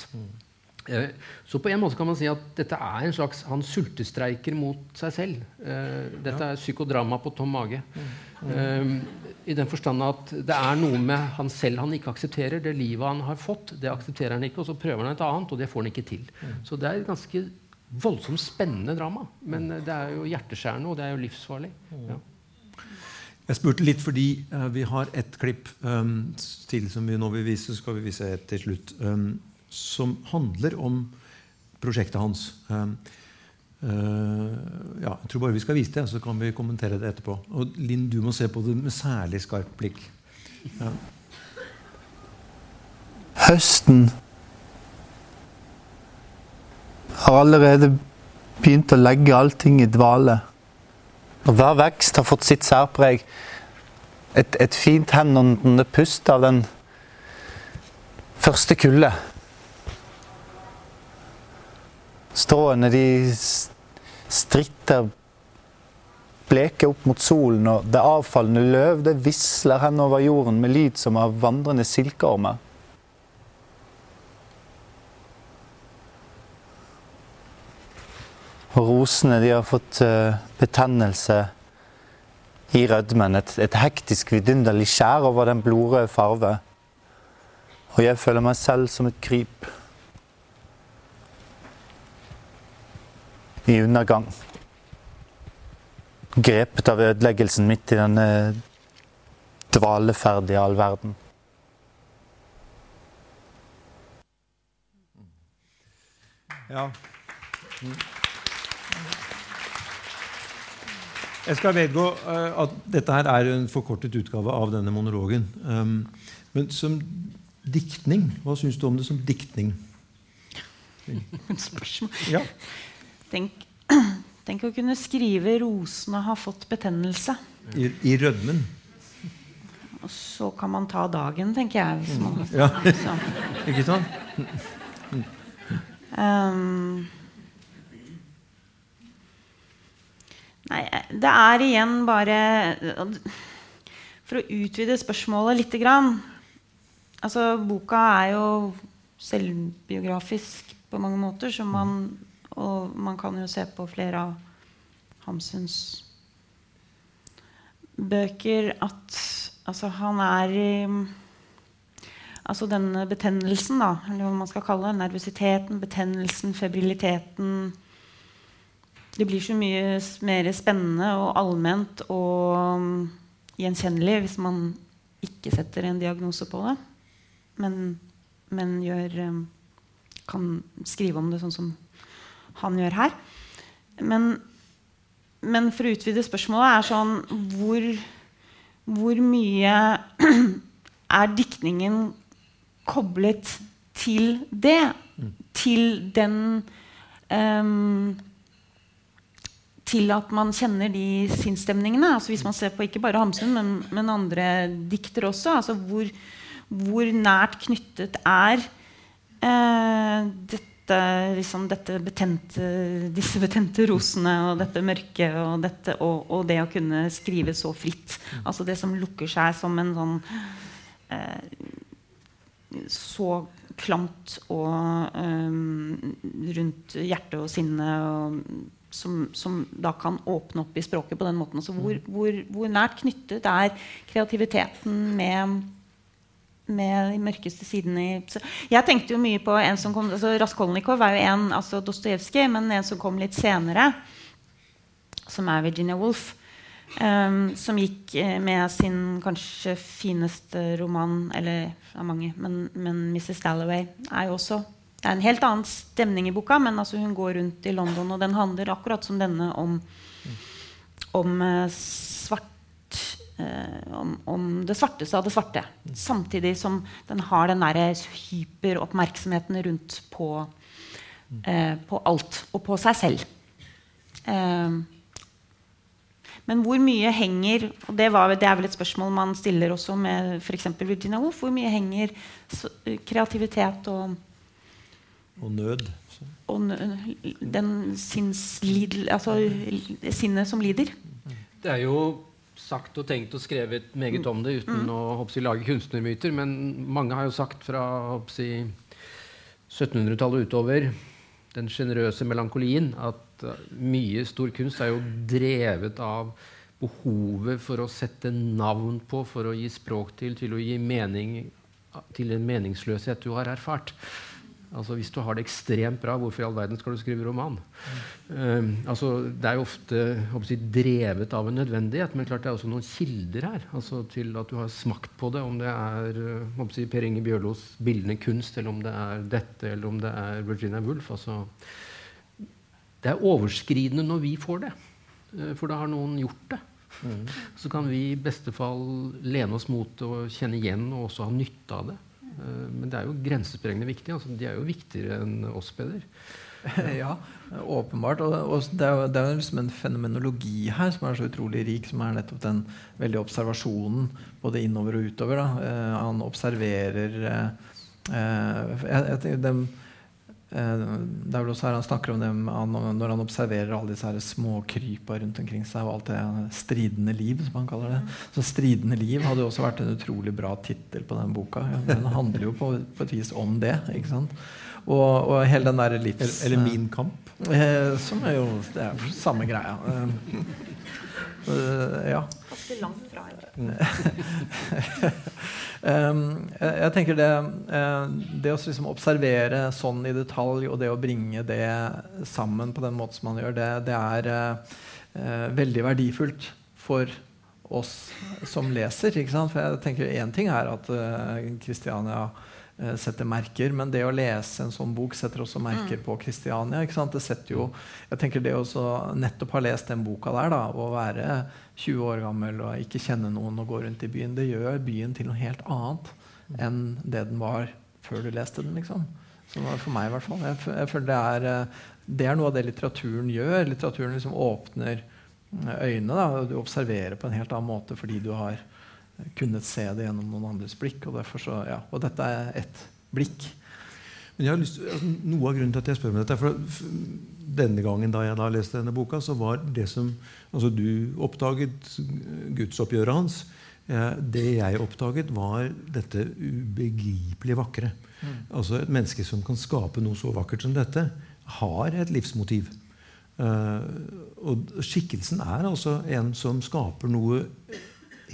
Eh, Så på en måte kan man si at dette er en slags Han sultestreiker mot seg selv. Eh, dette er psykodrama på tom mage. Eh, I den forstand at det er noe med han selv han ikke aksepterer. Det livet han har fått, det aksepterer han ikke. Og så prøver han et annet, og det får han ikke til. Så det er et ganske voldsomt spennende drama. Men det er jo hjerteskjærende, og det er jo livsfarlig. Ja. Jeg spurte litt fordi uh, vi har et klipp um, til som vi nå vil vise. Så skal vi vise et til slutt. Um, som handler om prosjektet hans. Um, eh, ja, jeg tror bare vi skal vise det, så kan vi kommentere det etterpå. Og Linn, du må se på det med særlig skarpt blikk. Ja. Høsten har allerede begynt å legge allting i dvale. Og hver vekst har fått sitt særpreg. Et, et fint henåndende pust av den første kulde. Stråene de stritter bleke opp mot solen, og det avfallende løv det visler henover jorden med lyd som av vandrende silkeormer. Og rosene de har fått eh, betennelse i rødmen. Et, et hektisk vidunderlig skjær over den blodrøde farve. Og jeg føler meg selv som et kryp. I undergang. Grepet av ødeleggelsen midt i denne dvaleferdige all verden. Ja. Jeg skal vedgå eh, at dette her er en forkortet utgave av denne monologen. Um, men som diktning, hva syns du om det som diktning? Spørsmål. Ja. Tenk, tenk å kunne skrive 'Rosene har fått betennelse'. I, i rødmen. Og så kan man ta dagen, tenker jeg. Man, Ja. så. Ikke sant? Um, nei, det er igjen bare For å utvide spørsmålet lite grann altså, Boka er jo selvbiografisk på mange måter, så man, og man kan jo se på flere av Hamsuns bøker at altså, han er Altså denne betennelsen, da, eller hva man skal kalle det. Nervøsiteten, betennelsen, febriliteten. Det blir så mye mer spennende og allment og um, gjenkjennelig hvis man ikke setter en diagnose på det, men, men gjør, um, kan skrive om det sånn som han gjør her. Men, men for å utvide spørsmålet er sånn Hvor, hvor mye er diktningen koblet til det? Til den um, til at man kjenner de sinnsstemningene. Altså hvis man ser på ikke bare Hamsun, men, men andre dikter også. Altså hvor, hvor, nært knyttet er eh, dette, liksom dette betente, disse betente rosene og dette mørket og, dette, og, og, det å kunne skrive så fritt. Altså det som lukker seg som en sånn eh, Så klamt og eh, rundt hjerte og sinne og som, som, da kan åpne opp i språket på den måten. Altså hvor, mm. hvor, hvor, nært knyttet er kreativiteten med, med de mørkeste sidene i Jeg tenkte jo mye på en som kom altså Raskolnikov er jo en, altså Dostojevskij, men en som kom litt senere, som er Virginia Woolf. Um, som gikk eh, med sin kanskje fineste roman, eller av mange, men, men 'Mrs. Dalloway' er jo også det er en helt annen stemning i boka, men altså hun går rundt i London, og den handler akkurat som denne om, om uh, svart om, om, det svarteste av det svarte. Samtidig som den har den der hyperoppmerksomheten rundt på, uh, på alt. Og på seg selv. men hvor mye henger og det, var, det, er vel et spørsmål man stiller også med f.eks. Virginia Woolf. Hvor mye henger kreativitet og og nød. Og den sinnslid, altså sinnet som lider. Det er jo sagt og tenkt og skrevet meget om det uten mm. å hoppsi, lage kunstnermyter. Men mange har jo sagt fra 1700-tallet utover den sjenerøse melankolien at uh, mye stor kunst er jo drevet av behovet for å sette navn på, for å gi språk til, til å gi mening til en meningsløshet du har erfart. Altså Hvis du har det ekstremt bra, hvorfor i all verden skal du skrive roman? Mm. Um, altså Det er jo ofte si, drevet av en nødvendighet, men klart det er også noen kilder her altså til at du har smakt på det. Om det er uh, si, Per Inge Bjørlos 'Bildende kunst', eller om det er dette, eller om det er Virginia Woolf. Altså, det er overskridende når vi får det, uh, for da har noen gjort det. Mm. Så kan vi i beste fall lene oss mot det og kjenne igjen og også ha nytte av det. Eh, men det er jo grensesprengende viktig. Altså, de er jo viktigere enn oss, Peder. ja, åpenbart. Og, og det er jo, det er liksom en fenomenologi her som er så utrolig rik, som er nettopp den veldige observasjonen både innover og utover. Eh, han observerer eh, eh jeg, jeg, den, det er vel også her Han snakker om det når han observerer alle disse her småkrypa rundt omkring seg. og alt det Stridende liv, som han kaller det. Så 'Stridende liv' hadde jo også vært en utrolig bra tittel på den boka. Den handler jo på, på, et vis om det. ikke sant? Og, og hele den der livs... Eller, eller 'Min kamp'? Eh, som er jo Det er samme greia. Eh, uh, ja. Ganske langt fra. um, jeg, jeg, tenker det, uh, det å liksom observere sånn i detalj og det å bringe det sammen på den måten som man gjør, det, det er uh, veldig verdifullt for oss som leser. For jeg tenker Én ting er at Kristiania Eh, setter merker. Men det å lese en sånn bok setter også merker mm. på Kristiania. Det setter jo, jeg tenker det å nettopp ha lest den boka der, da, og være 20 år gammel og ikke kjenne noen og gå rundt i byen, det gjør byen til noe helt annet enn det den var før du leste den. liksom. Så for meg i hvert fall. Jeg, jeg føler det er, eh, det er noe av det litteraturen gjør. Litteraturen liksom åpner øynene. Da. Du observerer på en helt annen måte fordi du har kunnet se det gjennom noen andres blikk. Og, så, ja, og dette er ett blikk. Men jeg har lyst, altså, Noe av grunnen til at jeg spør meg dette, for denne gangen da jeg da leste denne boka, så var det som altså Du oppdaget gudsoppgjøret hans. Det jeg oppdaget, var dette ubegripelig vakre. Mm. Altså Et menneske som kan skape noe så vakkert som dette, har et livsmotiv. Uh, og skikkelsen er altså en som skaper noe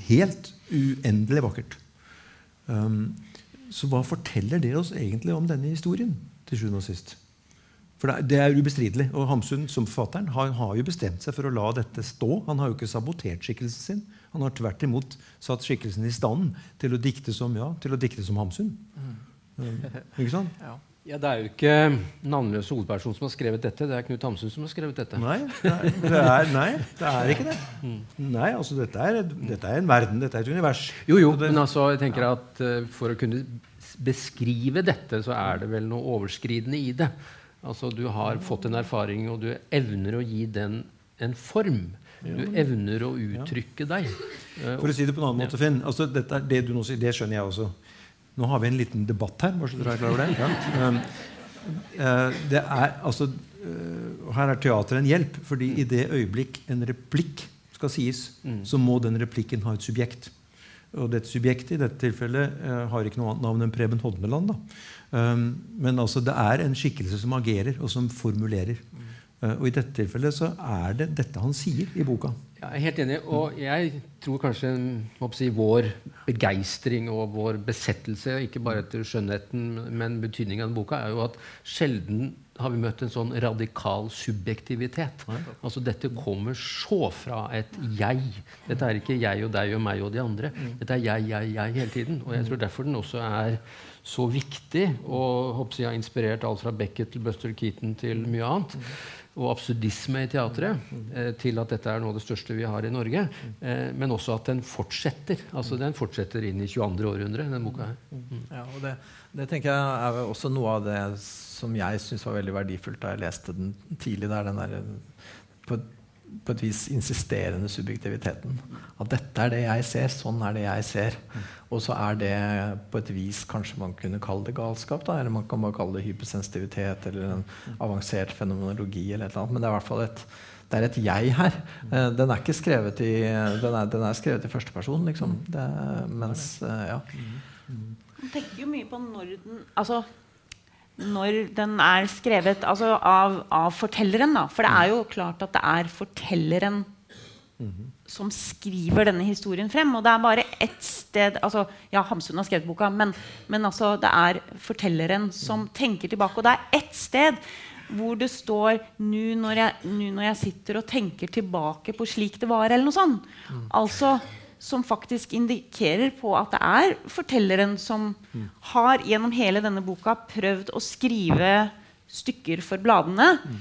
helt uendelig vakkert. Um, så hva forteller det oss egentlig om denne historien? til sjuende og sist? For det, er ubestridelig. Og Hamsun som forfatteren har, har, jo bestemt seg for å la dette stå. Han har jo ikke sabotert skikkelsen sin. Han har tvert imot satt skikkelsen i stand til å dikte som, ja, til å dikte som Hamsun. Mm. Ikke sant? Ja. Ja, Det er jo ikke navnløse hovedperson som har skrevet dette. Det er Knut Hamsun som har skrevet dette. Nei, det er, nei, det er ikke det. Nei, altså dette er, dette er, en verden, dette er et univers. Jo, jo, men altså, jeg tenker at uh, for å kunne beskrive dette, så er det vel noe overskridende i det. Altså, Du har fått en erfaring, og du evner å gi den en form. Du evner å uttrykke deg. For å si det på en annen måte, Finn. Altså, dette, det du nå sier, det skjønner jeg også. Nå har vi en liten debatt her. bare så dere er klar over det. Ja. Um, uh, det er, altså, uh, her er teateret en hjelp. fordi i det øyeblikk en replikk skal sies, mm. så må den replikken ha et subjekt. Og dette subjektet i dette tilfellet uh, har ikke noe annet navn enn Preben Hodneland. Um, men altså, det er en skikkelse som agerer, og som formulerer. Mm. og i dette tilfellet så er det dette han sier i boka. Jeg er helt enig. Og jeg tror kanskje si, vår begeistring og vår besettelse, ikke bare etter skjønnheten, men betydningen av boka, er jo at sjelden har vi møtt en sånn radikal subjektivitet. Altså Dette kommer så fra et jeg. Dette er ikke jeg og deg og meg og de andre. Dette er jeg, jeg, jeg hele tiden. Og jeg tror derfor den også er så viktig og håper jeg har inspirert alt fra Beckett til Buster Keaton til mye annet og absurdisme i teatret eh, til at dette er noe av det største vi har i Norge. Eh, men også at den fortsetter. altså Den fortsetter inn i 22. århundre. den boka her. Mm. Ja, og det, det, tenker jeg er også noe av det som jeg syns var veldig verdifullt da jeg leste den tidlig. der den der, på på et vis insisterende subjektiviteten. At dette er det jeg ser, sånn er det jeg ser. Og så er det på et vis kanskje man kunne kalle det galskap. Da, eller man kan bare kalle det hypersensitivitet eller en avansert fenomenologi. eller et eller annet, Men det er i hvert fall et, det er et jeg her. Eh, den er ikke skrevet i, den er, den er skrevet i første person, liksom. Det, mens, eh, ja. Man tenker jo mye på når den altså når den er skrevet altså av, av, fortelleren. Da. For det er jo klart at det er fortelleren som skriver denne historien frem. Og det er bare ett sted altså, Ja, Hamsun har skrevet boka, men, men altså, det er fortelleren som tenker tilbake. Og det er ett sted hvor det står nå når, når, jeg sitter og tenker tilbake på slik det var', eller noe sånt. Mm. Altså som faktisk indikerer på at det er fortelleren som mm. har gjennom hele denne boka prøvd å skrive stykker for bladene, mm.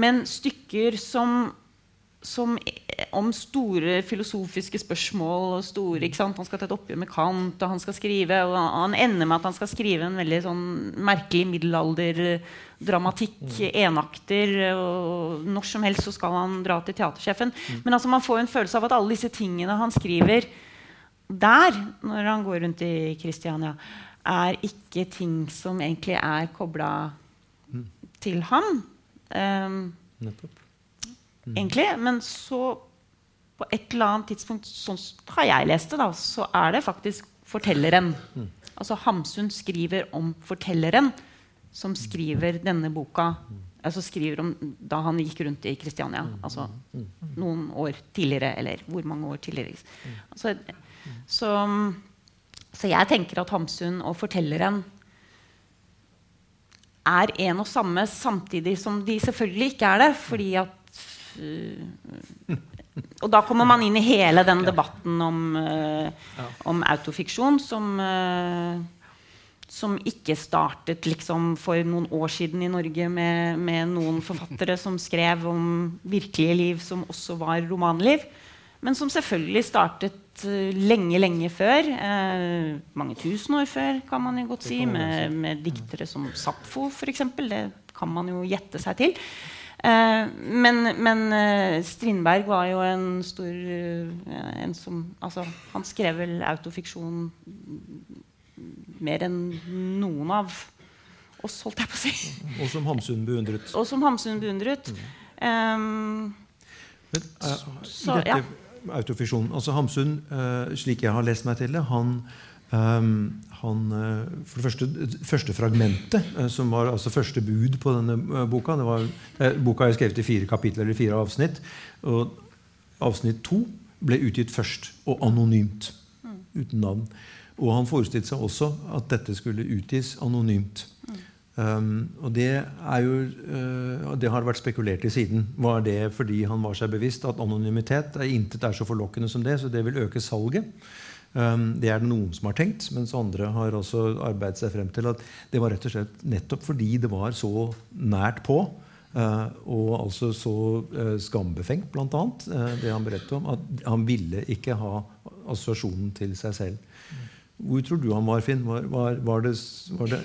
men stykker som, som om store filosofiske spørsmål. Store, Han skal ta et oppgjør med Kant, og han skal skrive, og han ender med at han skal skrive en veldig sånn merkelig middelalderdramatikk. mm. enakter. og Når som helst så skal han dra til teatersjefen. Mm. Men altså man får en følelse av at alle disse tingene han skriver der, når han går rundt i Kristiania, er ikke ting som egentlig er kobla mm. til ham. Um, mm. Egentlig. Men så, på et eller annet tidspunkt, sånn har jeg lest det, da, så er det faktisk fortelleren. Mm. Altså Hamsun skriver om fortelleren som skriver denne boka altså skriver om da han gikk rundt i Kristiania. Altså noen år tidligere, eller hvor mange år tidligere. Altså, så, så, jeg tenker at Hamsun og fortelleren er en og samme, samtidig som de selvfølgelig ikke er det. fordi at og da kommer man inn i hele den debatten om, uh, om autofiksjon som uh, som ikke startet liksom for noen år siden i Norge med, med, noen forfattere som skrev om virkelige liv som også var romanliv. Men som selvfølgelig startet uh, lenge, lenge før. Uh, mange tusen år før, kan man jo godt si. Med, med diktere som Sapfo, f.eks. Det kan man jo gjette seg til. Uh, men, men Strindberg var jo en stor en som, altså, Han skrev vel autofiksjon mer enn noen av oss, holdt jeg på å si. Og som Hamsun beundret. Og som Hamsun beundret. Mm. Um, Men, uh, så, dette, ja. Autofiksjon. altså Hamsun, uh, slik jeg har lest meg til det, han Um, han, for det første, første fragmentet, som var altså første bud på denne boka det var, Boka er skrevet i fire kapitler eller fire avsnitt. og Avsnitt to ble utgitt først, og anonymt. Uten navn. Og han forestilte seg også at dette skulle utgis anonymt. Um, og det, jo, uh, det har vært spekulert i siden. Var det fordi han var seg bevisst at anonymitet er intet er så forlokkende som det, så det vil øke salget? Um, det er det noen som har tenkt, mens andre har også arbeidet seg frem til at det var rett og slett nettopp fordi det var så nært på, uh, og altså så uh, skambefengt, bl.a., uh, det han berettet om, at han ville ikke ha assosiasjonen til seg selv. Hvor tror du han var, Finn? Var, var, var, det, det,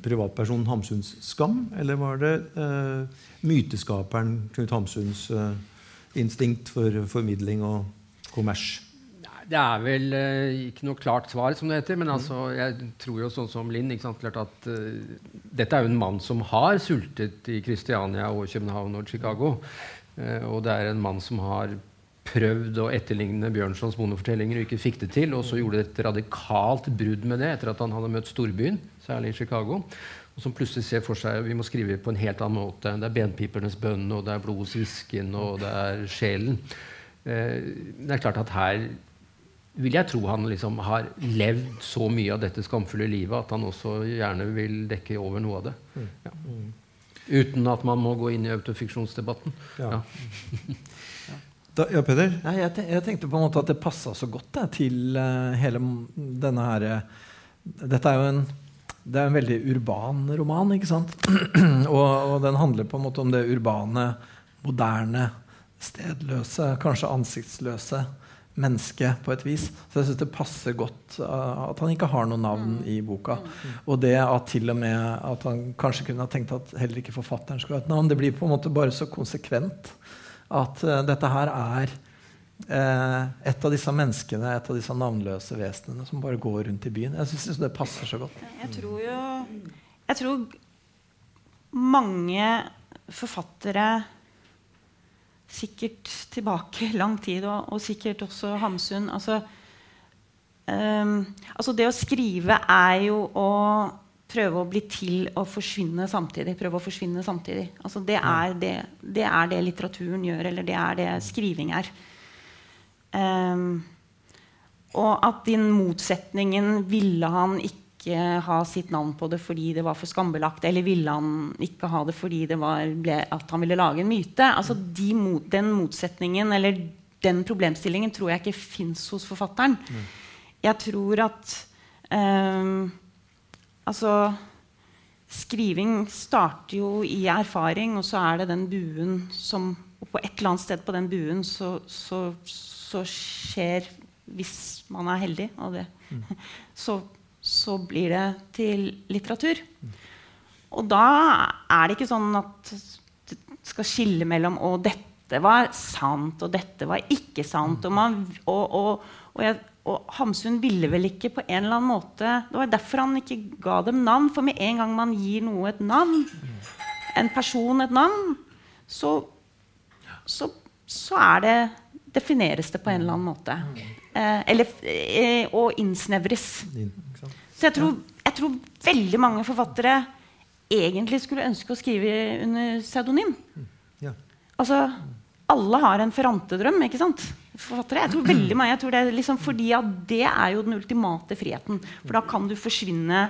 privatpersonen Hamsuns skam, eller var det uh, myteskaperen Knut Hamsuns uh, instinkt for formidling og kommers? Det er vel uh, ikke noe klart svar, som det heter. Men altså, jeg tror jo sånn som Linn klart at Dette er jo en mann som har sultet i Kristiania og København og Chicago. og det er en mann som har prøvd å etterligne Bjørnsons monofortellinger og ikke fikk det til. Og så gjorde det et radikalt brudd med det etter at han hadde møtt storbyen, særlig i Chicago. Og som plutselig ser for seg vi må skrive på en helt annen måte. Det er benpipernes bønn, og det er blodets hvisken, og det er sjelen. Uh, det er klart at her vil jeg tro han liksom har levd så mye av dette skamfulle livet at han også gjerne vil dekke over noe av det. Ja. Uten at man må gå inn i autofiksjonsdebatten. Ja. Da, ja, Peder? Nei, jeg, tenkte, jeg, tenkte på en måte at det passa så godt det, til uh, hele denne her uh, Dette er jo en, det er en veldig urban roman, ikke sant? og, og, den handler på en måte om det urbane, moderne, stedløse, kanskje ansiktsløse mennesket på et vis. Så jeg syns det passer godt uh, at han ikke har noe navn i boka. Og det at til og med at han kanskje kunne ha tenkt at heller ikke forfatteren skulle ha et navn. Det blir på en måte bare så konsekvent at uh, dette her er uh, et av disse menneskene, et av disse navnløse vesenene som bare går rundt i byen. Jeg syns det passer så godt. Jeg tror jo Jeg tror mange forfattere sikkert tilbake lang tid, og, og sikkert også Hamsun altså, um, altså Det å skrive er jo å prøve å bli til og forsvinne samtidig. Prøve å forsvinne samtidig. Altså det, er det, det, er det, litteraturen gjør, eller det er det skriving er. Um, og at din motsetningen ville han ikke ha sitt navn på det fordi det var for skambelagt, eller ville han ikke ha det fordi det var, ble, at han ville lage en myte. Altså de, den motsetningen eller den problemstillingen tror jeg ikke fins hos forfatteren. Jeg tror at um, Altså Skriving starter jo i erfaring, og så er det den buen som Og på et eller annet sted på den buen så, så, så skjer, hvis man er heldig, og det, mm. så, så, blir det til litteratur. Og da er det ikke sånn at det skal skille mellom Og dette var sant, og dette var ikke sant. Og, man, og, og, og jeg, og Hamsun ville vel ikke på en eller annen måte Det var derfor han ikke ga dem navn. For med en gang man gir noe et navn, en person et navn, så, så, så er det defineres det på en eller annen måte. Eh, eller, eh, og innsnevres. Så jeg tror, jeg tror, veldig mange forfattere egentlig skulle ønske å skrive under pseudonym. Altså, alle har en Ferrante-drøm. ikke sant? forfattere. Jeg tror veldig mange, jeg tror det er liksom fordi at det er jo den ultimate friheten. For da kan du forsvinne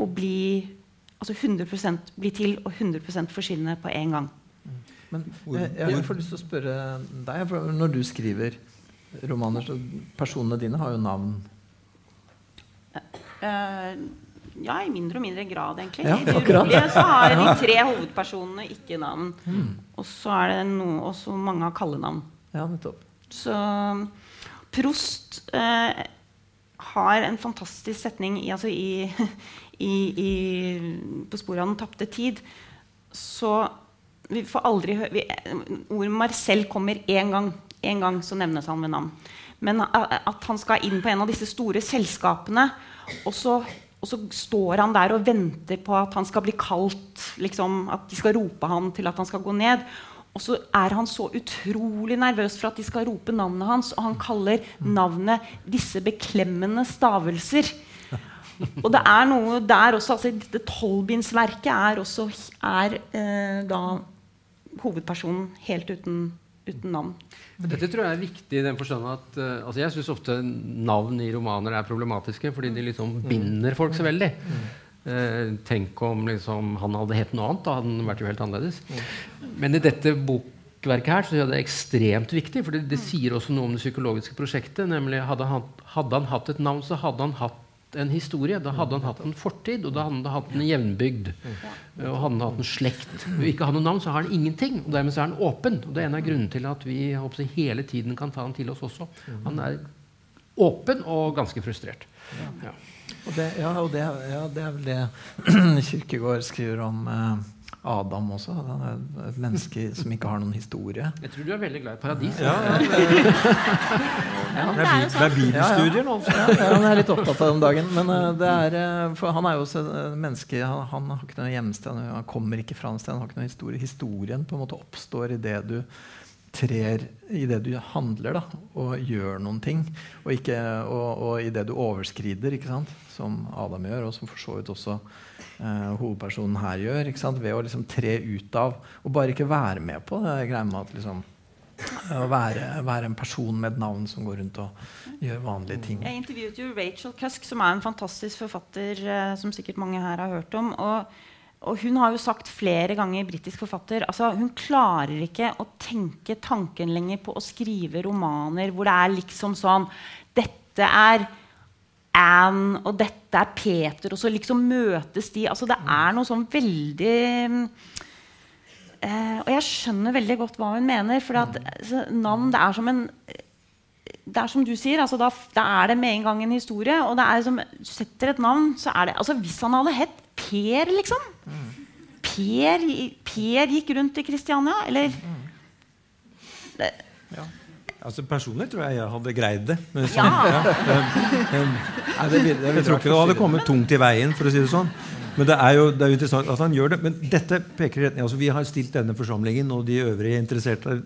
og bli altså 100% bli til og 100% forsvinne på en gang. Men jeg, jeg får lyst til å spørre deg, for når du skriver romaner, så personene dine har jo navn. Uh, ja, i mindre og mindre grad, egentlig. Ja, I det urolige så har de tre hovedpersonene ikke navn. Mm. Og så er det noe, også mange har kallenavn. Ja, nettopp. Så Prost eh, har en fantastisk setning i, altså i, i, i, På sporet av den tapte tid. Så vi får aldri høre Ordet Marcel kommer én gang. En gang så nevnes han med navn. Men at han skal inn på en av disse store selskapene, og så, og så står han der og venter på at han skal bli kalt. Liksom, at de skal rope han til at han skal gå ned. Og så er han så utrolig nervøs for at de skal rope navnet hans, og han kaller navnet 'disse beklemmende stavelser'. Og det er noe der også altså Dette tolvbindsverket er også er, eh, da hovedpersonen helt uten, uten navn. Dette tror jeg er viktig i den forstand at uh, altså Jeg syns ofte navn i romaner er problematiske fordi de liksom binder folk så veldig. Uh, tenk om liksom, han hadde hett noe annet. Da hadde han vært jo helt annerledes. Men i dette bokverket her så er det ekstremt viktig, for det, det sier også noe om det psykologiske prosjektet. nemlig Hadde han, hadde han hatt et navn, så hadde han hatt en historie. Da hadde han hatt en fortid, og da hadde han hatt en jevnbygd. Og hadde han hatt en slekt. Hvis ikke har noe navn, så har han ingenting. Og dermed så er han åpen. Og det er en av grunnene til at vi håper, hele tiden kan ta han til oss også. Han er åpen og ganske frustrert. Ja. Og det, ja, og det, ja, det er vel det Kirkegård skriver om eh, Adam også. Han er et menneske som ikke har noen historie. Jeg tror du er veldig glad i paradis. Ja, ja, det, ja, det, er, det er bibelstudier nå. Ja, han er litt opptatt av det om dagen. Men det er, for han er jo også et menneske. Han, han, har ikke noe hjemsted. Han kommer ikke fra noe sted. Han har ikke noe historie. Historien på en måte oppstår i det du trer i det du handler da, og gjør noen ting. Og, ikke, og, og i det du overskrider, ikke sant? som Adam gjør, og som for så vidt også uh, hovedpersonen her gjør. Ved å liksom tre ut av og bare ikke være med på det greia med at liksom, å være, være, en person med et navn som går rundt og gjør vanlige ting. Jeg intervjuet jo Rachel Cusk, som er en fantastisk forfatter uh, som sikkert mange her har hørt om. og og hun har jo sagt flere ganger, britisk forfatter, altså hun klarer ikke å tenke tanken lenger på å skrive romaner hvor det er liksom sånn Dette er Anne, og dette er Peter, og så liksom møtes de. Altså, det er noe sånn veldig eh, Og jeg skjønner veldig godt hva hun mener. For at, altså, navn det er som en det er som du sier, altså, da, da, er det med en gang en historie. Og det er som, setter et navn, så er det altså, Hvis han hadde hett Per, liksom Per, per gikk rundt i Kristiania, eller det, ja. Altså Personlig tror jeg jeg hadde greid det. Men sånn, ja. ja. Um, um, jeg tror ikke det hadde kommet tungt i veien, for å si det sånn. Men det er, jo, det er interessant at han gjør det. Men dette peker retning altså Vi har stilt denne forsamlingen og de øvrige interesserte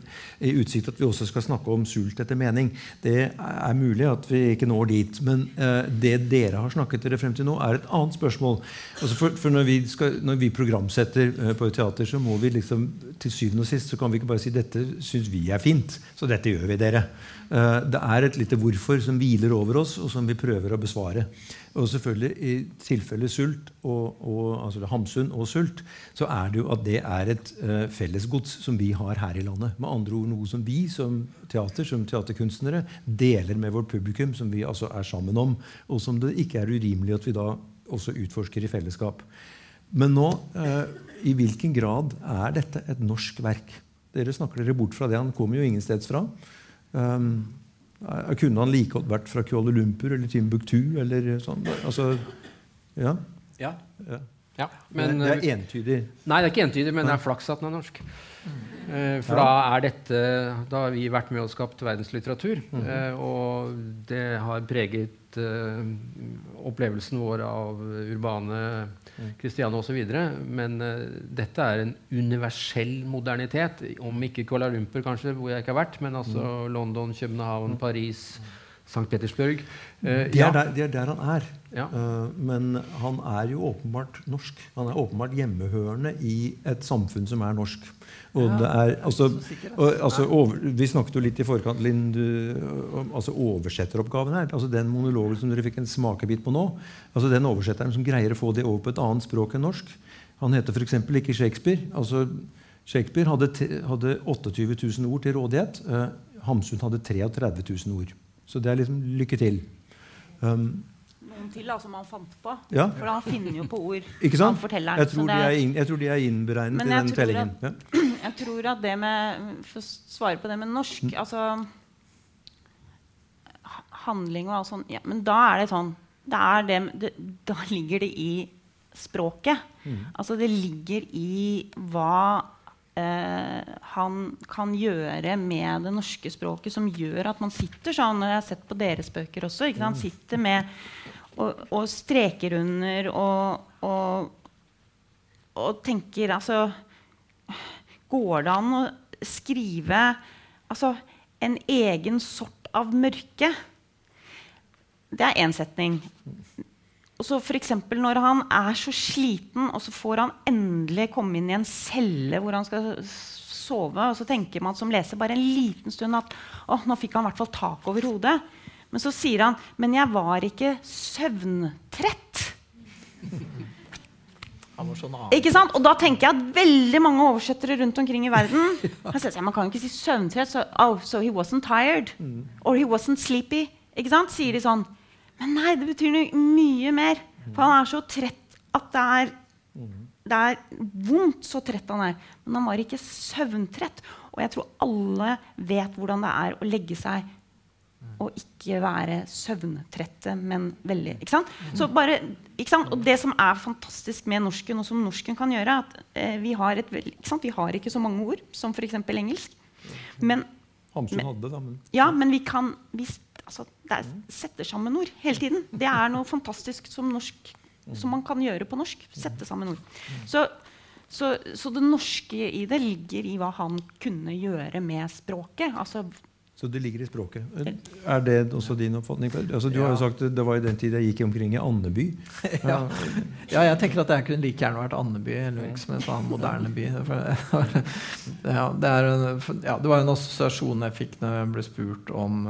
i utsikt at vi også skal snakke om sult etter mening. Det er mulig at vi ikke når dit. Men uh, det dere har snakket dere frem til nå, er et annet spørsmål. Altså for, for når, vi skal, når, vi programsetter uh, på et teater, så må vi liksom til syvende og sist så kan vi ikke bare si dette syns vi er fint, så dette gjør vi dere. Uh, det er et lite hvorfor som hviler over oss, og som vi prøver å besvare. Og selvfølgelig I tilfelle sult, og, og, altså Hamsun og sult, så er det jo at det er et uh, fellesgods som vi har her i landet. Med andre ord noe som vi som teater, som teaterkunstnere deler med vårt publikum, som vi altså er sammen om, og som det ikke er urimelig at vi da også utforsker i fellesskap. Men nå, uh, i hvilken grad er dette et norsk verk? Dere snakker dere bort fra det. Han kommer jo ingensteds fra. Um, kunne han like godt vært fra Kuala Lumpur eller Timbuktu? eller sånn? Altså, ja. Ja. ja. ja men, det er eh, entydig? Nei, det er ikke entydig, men det er flaks at den er norsk. Mm. For da er dette Da har vi vært med og skapt verdenslitteratur. Mm -hmm. Og det har preget opplevelsen vår av urbane Kristiania osv. Men uh, dette er en universell modernitet. Om ikke Kuala Lumpur, kanskje, hvor jeg ikke har vært, men altså mm. London, København, Paris, St. Petersburg. Eh, det, er der, det, er der, han er. Ja. Uh, men han er jo åpenbart norsk. Han er åpenbart hjemmehørende i et samfunn som er norsk. Og det er, altså, og, altså over, vi snakket jo litt i forkant Linn, du, altså oversetteroppgaven her. altså Den monologen som dere fikk en smakebit på nå. altså Den oversetteren som greier å få det over på et annet språk enn norsk. Han heter f.eks. ikke Shakespeare. altså Shakespeare hadde, hadde 28 000 ord til rådighet. Uh, Hamsun hadde 33 000 ord. Så det er liksom lykke til. Um, noen til da, som han fant på. Ja. For han finner jo på ord. Ikke sant? Jeg tror, er, inn, jeg tror de er innberegnet i den tellingen. At, ja. Jeg tror at det med For å svare på det med norsk mm. altså Handling og alt sånt ja, Men da er det sånn det er det, det, Da ligger det i språket. Mm. Altså det ligger i hva eh, han kan gjøre med det norske språket som gjør at man sitter sånn. og Jeg har sett på deres bøker også. Ikke sant? Mm. Sitter med og, og streker under og, og, og tenker altså Går det an å skrive altså, en egen sort av mørke. Det er én setning. Og så for eksempel Når han er så sliten, og så får han endelig komme inn i en celle hvor han skal sove, og så tenker man som leser bare en liten stund at å, nå fikk han i hvert fall tak over hodet. Men så sier han men jeg var ikke søvntrett. Sånn ikke sant? Og da tenker jeg at veldig mange oversettere rundt omkring i verden Man kan jo ikke si søvntrett. Så, oh, so he wasn't tired. Mm. Or he wasn't sleepy. Ikke sant? Sier de sånn. Men nei, det betyr mye mer. For han er så trett at det er, det er vondt så trett han er. Men han var ikke søvntrett. Og jeg tror alle vet hvordan det er å legge seg og ikke være søvntrette, men veldig ikke sant? Så bare, ikke sant? Og det som er fantastisk med norsken, og som norsken kan gjøre, at eh, vi, har et, ikke sant? vi har ikke så mange ord som f.eks. engelsk. Men, Hamsun hadde, da. Men. Ja, men vi kan vi, altså, Det er, setter sammen ord hele tiden. Det er noe fantastisk som, norsk, som man kan gjøre på norsk. Sette sammen ord. Så, så, så det norske i det ligger i hva han kunne gjøre med språket. altså så det ligger i språket. Er det også din oppfatning? Altså, du ja. har jo sagt Det var i den tid jeg gikk omkring i Andeby. ja. ja. jeg tenker at jeg kunne like gjerne vært Andeby eller liksom en sånn moderne by. ja, det, en, ja, det, var en assosiasjon jeg fikk når jeg ble spurt om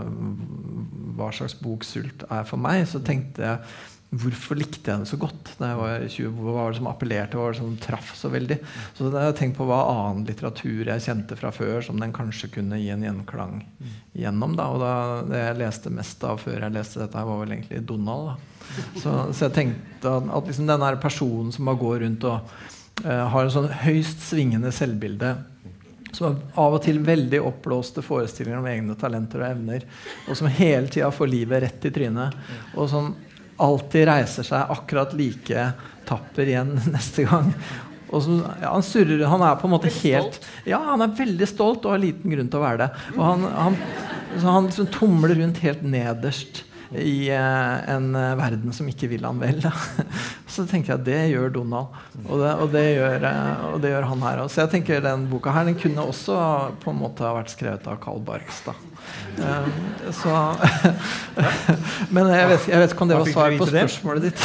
hva slags bok 'Sult' er for meg. Så tenkte jeg Hvorfor likte jeg det så godt da jeg var 20? Hva var det som appellerte, hva var det som traff så veldig? Så da jeg tenkt på hva annen litteratur jeg kjente fra før, som den kanskje kunne gi en gjenklang gjennom. Da. Og da, det jeg leste mest av før jeg leste dette, var vel egentlig Donald. Så, så, jeg tenkte at, at liksom denne personen som bare går rundt og uh, har en sånn høyst svingende selvbilde som av og til veldig oppblåste forestillinger om egne talenter og evner, og som hele tida får livet rett i trynet. Og som alltid reiser seg akkurat like tapper igjen neste gang. Så, ja, han, surrer, han er på en måte helt Ja, han er veldig stolt og har liten grunn til å være det. Og han, han, han liksom tomler rundt helt nederst i eh, en eh, verden som ikke vil han vel. så tenker jeg at det gjør Donald, og det, og det, gjør, eh, og det gjør, han her òg. Så jeg tenker den boka her den kunne også på en måte ha vært skrevet av Carl Barks. da. så Men jeg vet, jeg vet, ikke om det var svar på spørsmålet ditt.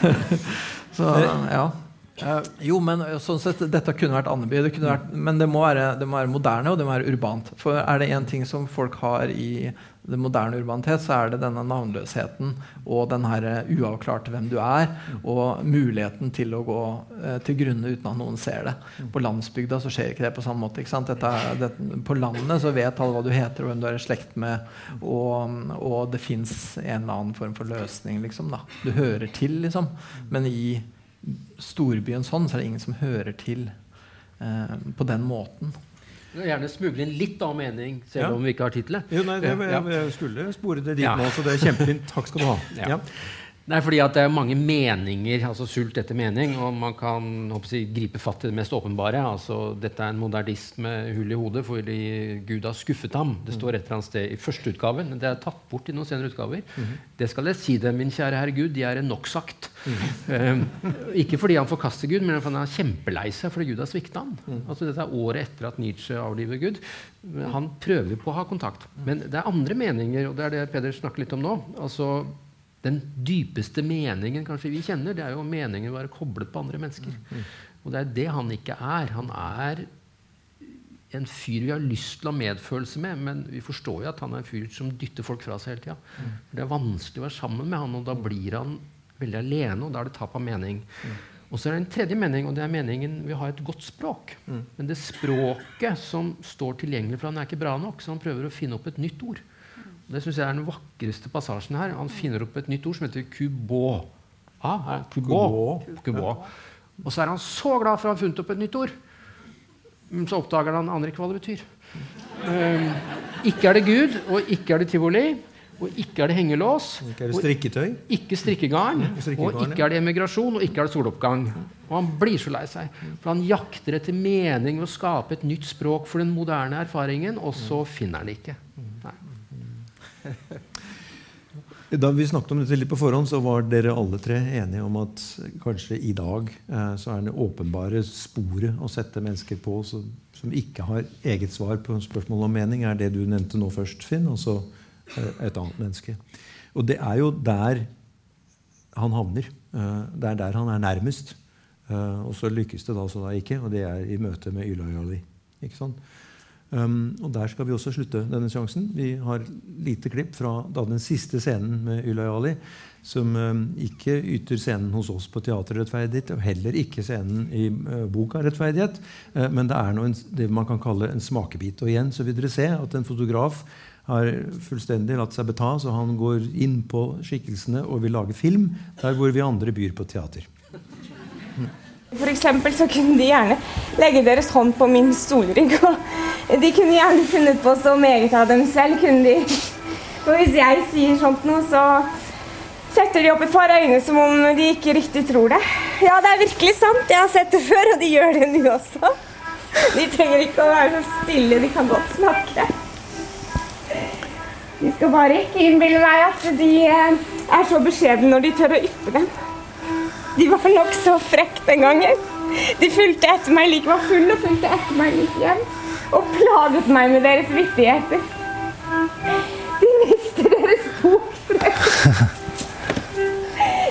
så ja Uh, jo, men sånn sett, Dette kunne vært Andeby, det vært, men det må, være, det må, være, moderne og det må være urbant. For er det én ting som folk har i det moderne urbanitet, så er det denne navnløsheten og den her uavklarte hvem du er, og muligheten til å gå uh, til grunne uten at noen ser det. På landsbygda så skjer ikke det på samme måte. Er, det, på landet så vet alle hva du heter og hvem du er i slekt med, og, og det fins en eller annen form for løsning. Liksom, da. Du hører til, liksom. Men i storbyen sånn, så er det ingen som hører til eh, på den måten. Du kan gjerne smugle inn litt av mening, selv ja. om vi ikke har tittelet. Jeg, jeg, jeg, skulle spore det dit ja. nå, så det er kjempefint. Takk skal du ha. Ja. Nei, fordi at det er mange meninger, altså sult etter mening, og man kan jeg, gripe fatt i det mest åpenbare. altså Dette er en modernist med hull i hodet fordi Gud har skuffet ham. Det står et eller annet sted i første utgave. Det er tatt bort i noen senere utgaver. Mm -hmm. Det skal jeg si dem, min kjære herre Gud, de er en nok sagt. Mm -hmm. um, ikke fordi han forkaster Gud, men fordi han er kjempelei seg fordi Gud har svikta ham. Mm. Altså, dette er året etter at Nietzsche avliver Gud. Han prøver på å ha kontakt. Men det er andre meninger, og det er det Peder snakker litt om nå. altså den dypeste meningen kanskje vi kjenner, det er jo meningen å være koblet på andre mennesker. Mm, mm. Og det er det han ikke er. Han er en fyr vi har lyst til å ha medfølelse med, men vi forstår jo at han er en fyr som dytter folk fra seg hele tida. Mm. Det er vanskelig å være sammen med han, og da blir han veldig alene, og da er det tap av mening. Mm. Og så er det en tredje mening, og det er meningen vi har et godt språk. Mm. Men det språket som står tilgjengelig for han er ikke bra nok, så han prøver å finne opp et nytt ord. Det syns jeg er den vakreste passasjen her. Han finner opp et nytt ord som heter kubå. Ah, kubå. kubå. Og så er han så glad for å ha funnet opp et nytt ord. Mm, så oppdager han andre ikke hva det betyr. Um, ikke er det Gud, og ikke er det tivoli, og ikke er det hengelås. Ikke er det strikketøy. Ikke strikkegarn. Og ikke er det emigrasjon, og ikke er det soloppgang. Og han blir så lei seg. For han jakter etter mening ved å skape et nytt språk for den moderne erfaringen, og så finner han det ikke. Da vi snakket om dette litt på forhånd, så var dere alle tre enige om at kanskje i dag eh, så er det åpenbare sporet å sette mennesker på som, som ikke har eget svar på spørsmål om mening, er det du nevnte nå først, Finn, og så eh, et annet menneske. Og det er jo der han havner. Eh, det er der han er nærmest. Og så lykkes det da så da ikke, og det er i møte med Ylajali. Ikke sant? Um, og Der skal vi også slutte denne sjansen. Vi har lite klipp fra da den siste scenen med Ylai Ali, som um, ikke yter scenen hos oss på Teaterrettferdighet, og heller ikke scenen i uh, boka Rettferdighet. Uh, men det er noe, det man kan kalle en smakebit. Og igjen så vil dere se at en fotograf har fullstendig latt seg beta, så han går inn på skikkelsene og vil lage film der hvor vi andre byr på teater. For så kunne de gjerne legge deres hånd på min stolrygg. De kunne gjerne funnet på så meget av dem selv. kunne de. Og hvis jeg sier sånt noe, så setter de opp et par øyne som om de ikke riktig tror det. Ja, det er virkelig sant. Jeg har sett det før, og de gjør det nå også. De trenger ikke å være så stille. De kan godt snakke. De skal bare ikke innbille meg at de eh, er så beskjedne når de tør å yppe dem. De var nokså frekke den gangen. De fulgte etter meg like var full og fulgte etter meg like hjem. Og plaget meg med deres vittigheter. De mister deres bok.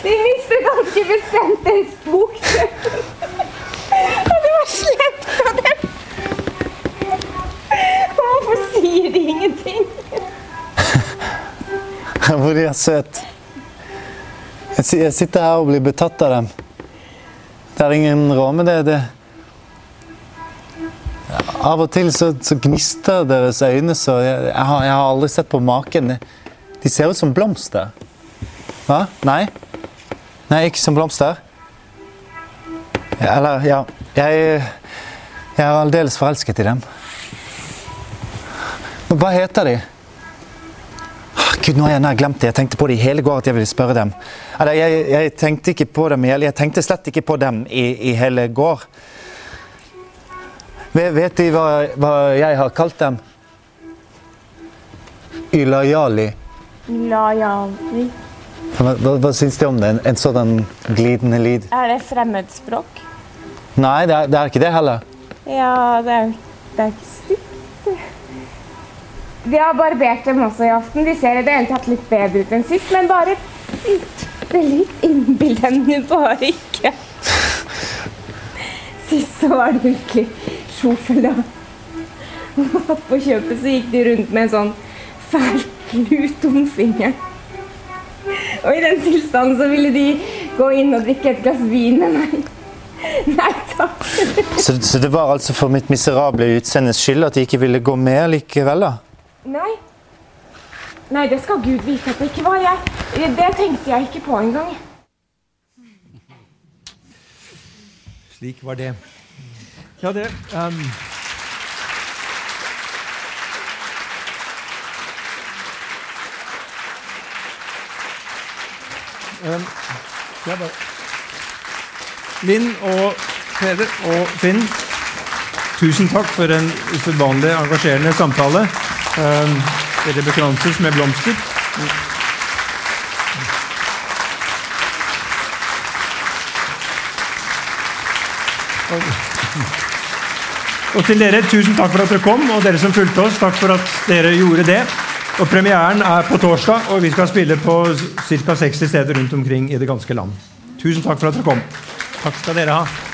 De mister ganske bestemt deres bok. Og det var slemt av dem. Hvorfor sier de ingenting? Hvor de er søt. Jeg sitter her og blir betatt av dem. Det er ingen råd med det. det. Av og til så, så, gnister deres øyne så jeg, jeg, har, jeg, har, aldri sett på maken. De ser ut som blomster. Hva? Nei? Nei, ikke som blomster? Eller, ja Jeg, jeg er aldeles forelsket i dem. Hva heter de? Gud, nå har jeg nær glemt det. Jeg tenkte på det i hele går at jeg ville spørre dem. Eller, jeg, jeg tenkte ikke på dem Jeg tenkte slett ikke på dem i, i hele går. Vet, de hva, hva, jeg har kalt dem? Ylayali. Ylayali. Hva, hva, hva syns de om det? En, en sånn glidende lyd? Er det fremmedspråk? Nei, det er, det er ikke det heller. Ja, det er, det er ikke stygt. Vi har barbert dem også i aften. De ser i det hele tatt litt bedre ut enn sist, men bare bitte litt. Innbill dem bare ikke. Sist så var det virkelig sjofel, da. På kjøpet så gikk de rundt med en sånn fæl klut om fingeren. Og i den tilstanden så ville de gå inn og drikke et glass vin med meg. Nei takk. Så, så det var altså for mitt miserable utseendes skyld at de ikke ville gå med likevel, da? Nei. Nei, det skal Gud vite at det ikke var. Jeg. Det tenkte jeg ikke på engang. Slik var det. Ja, det um Um, ja, Linn og Peder og Finn, tusen takk for en usedvanlig engasjerende samtale. Um, dere bekranses med blomster. Og til dere, tusen takk for at dere kom, og dere som fulgte oss, takk for at dere gjorde det. Og Premieren er på torsdag, og vi skal spille på ca. 60 steder rundt omkring i det ganske land. Tusen takk for at dere kom. Takk skal dere ha.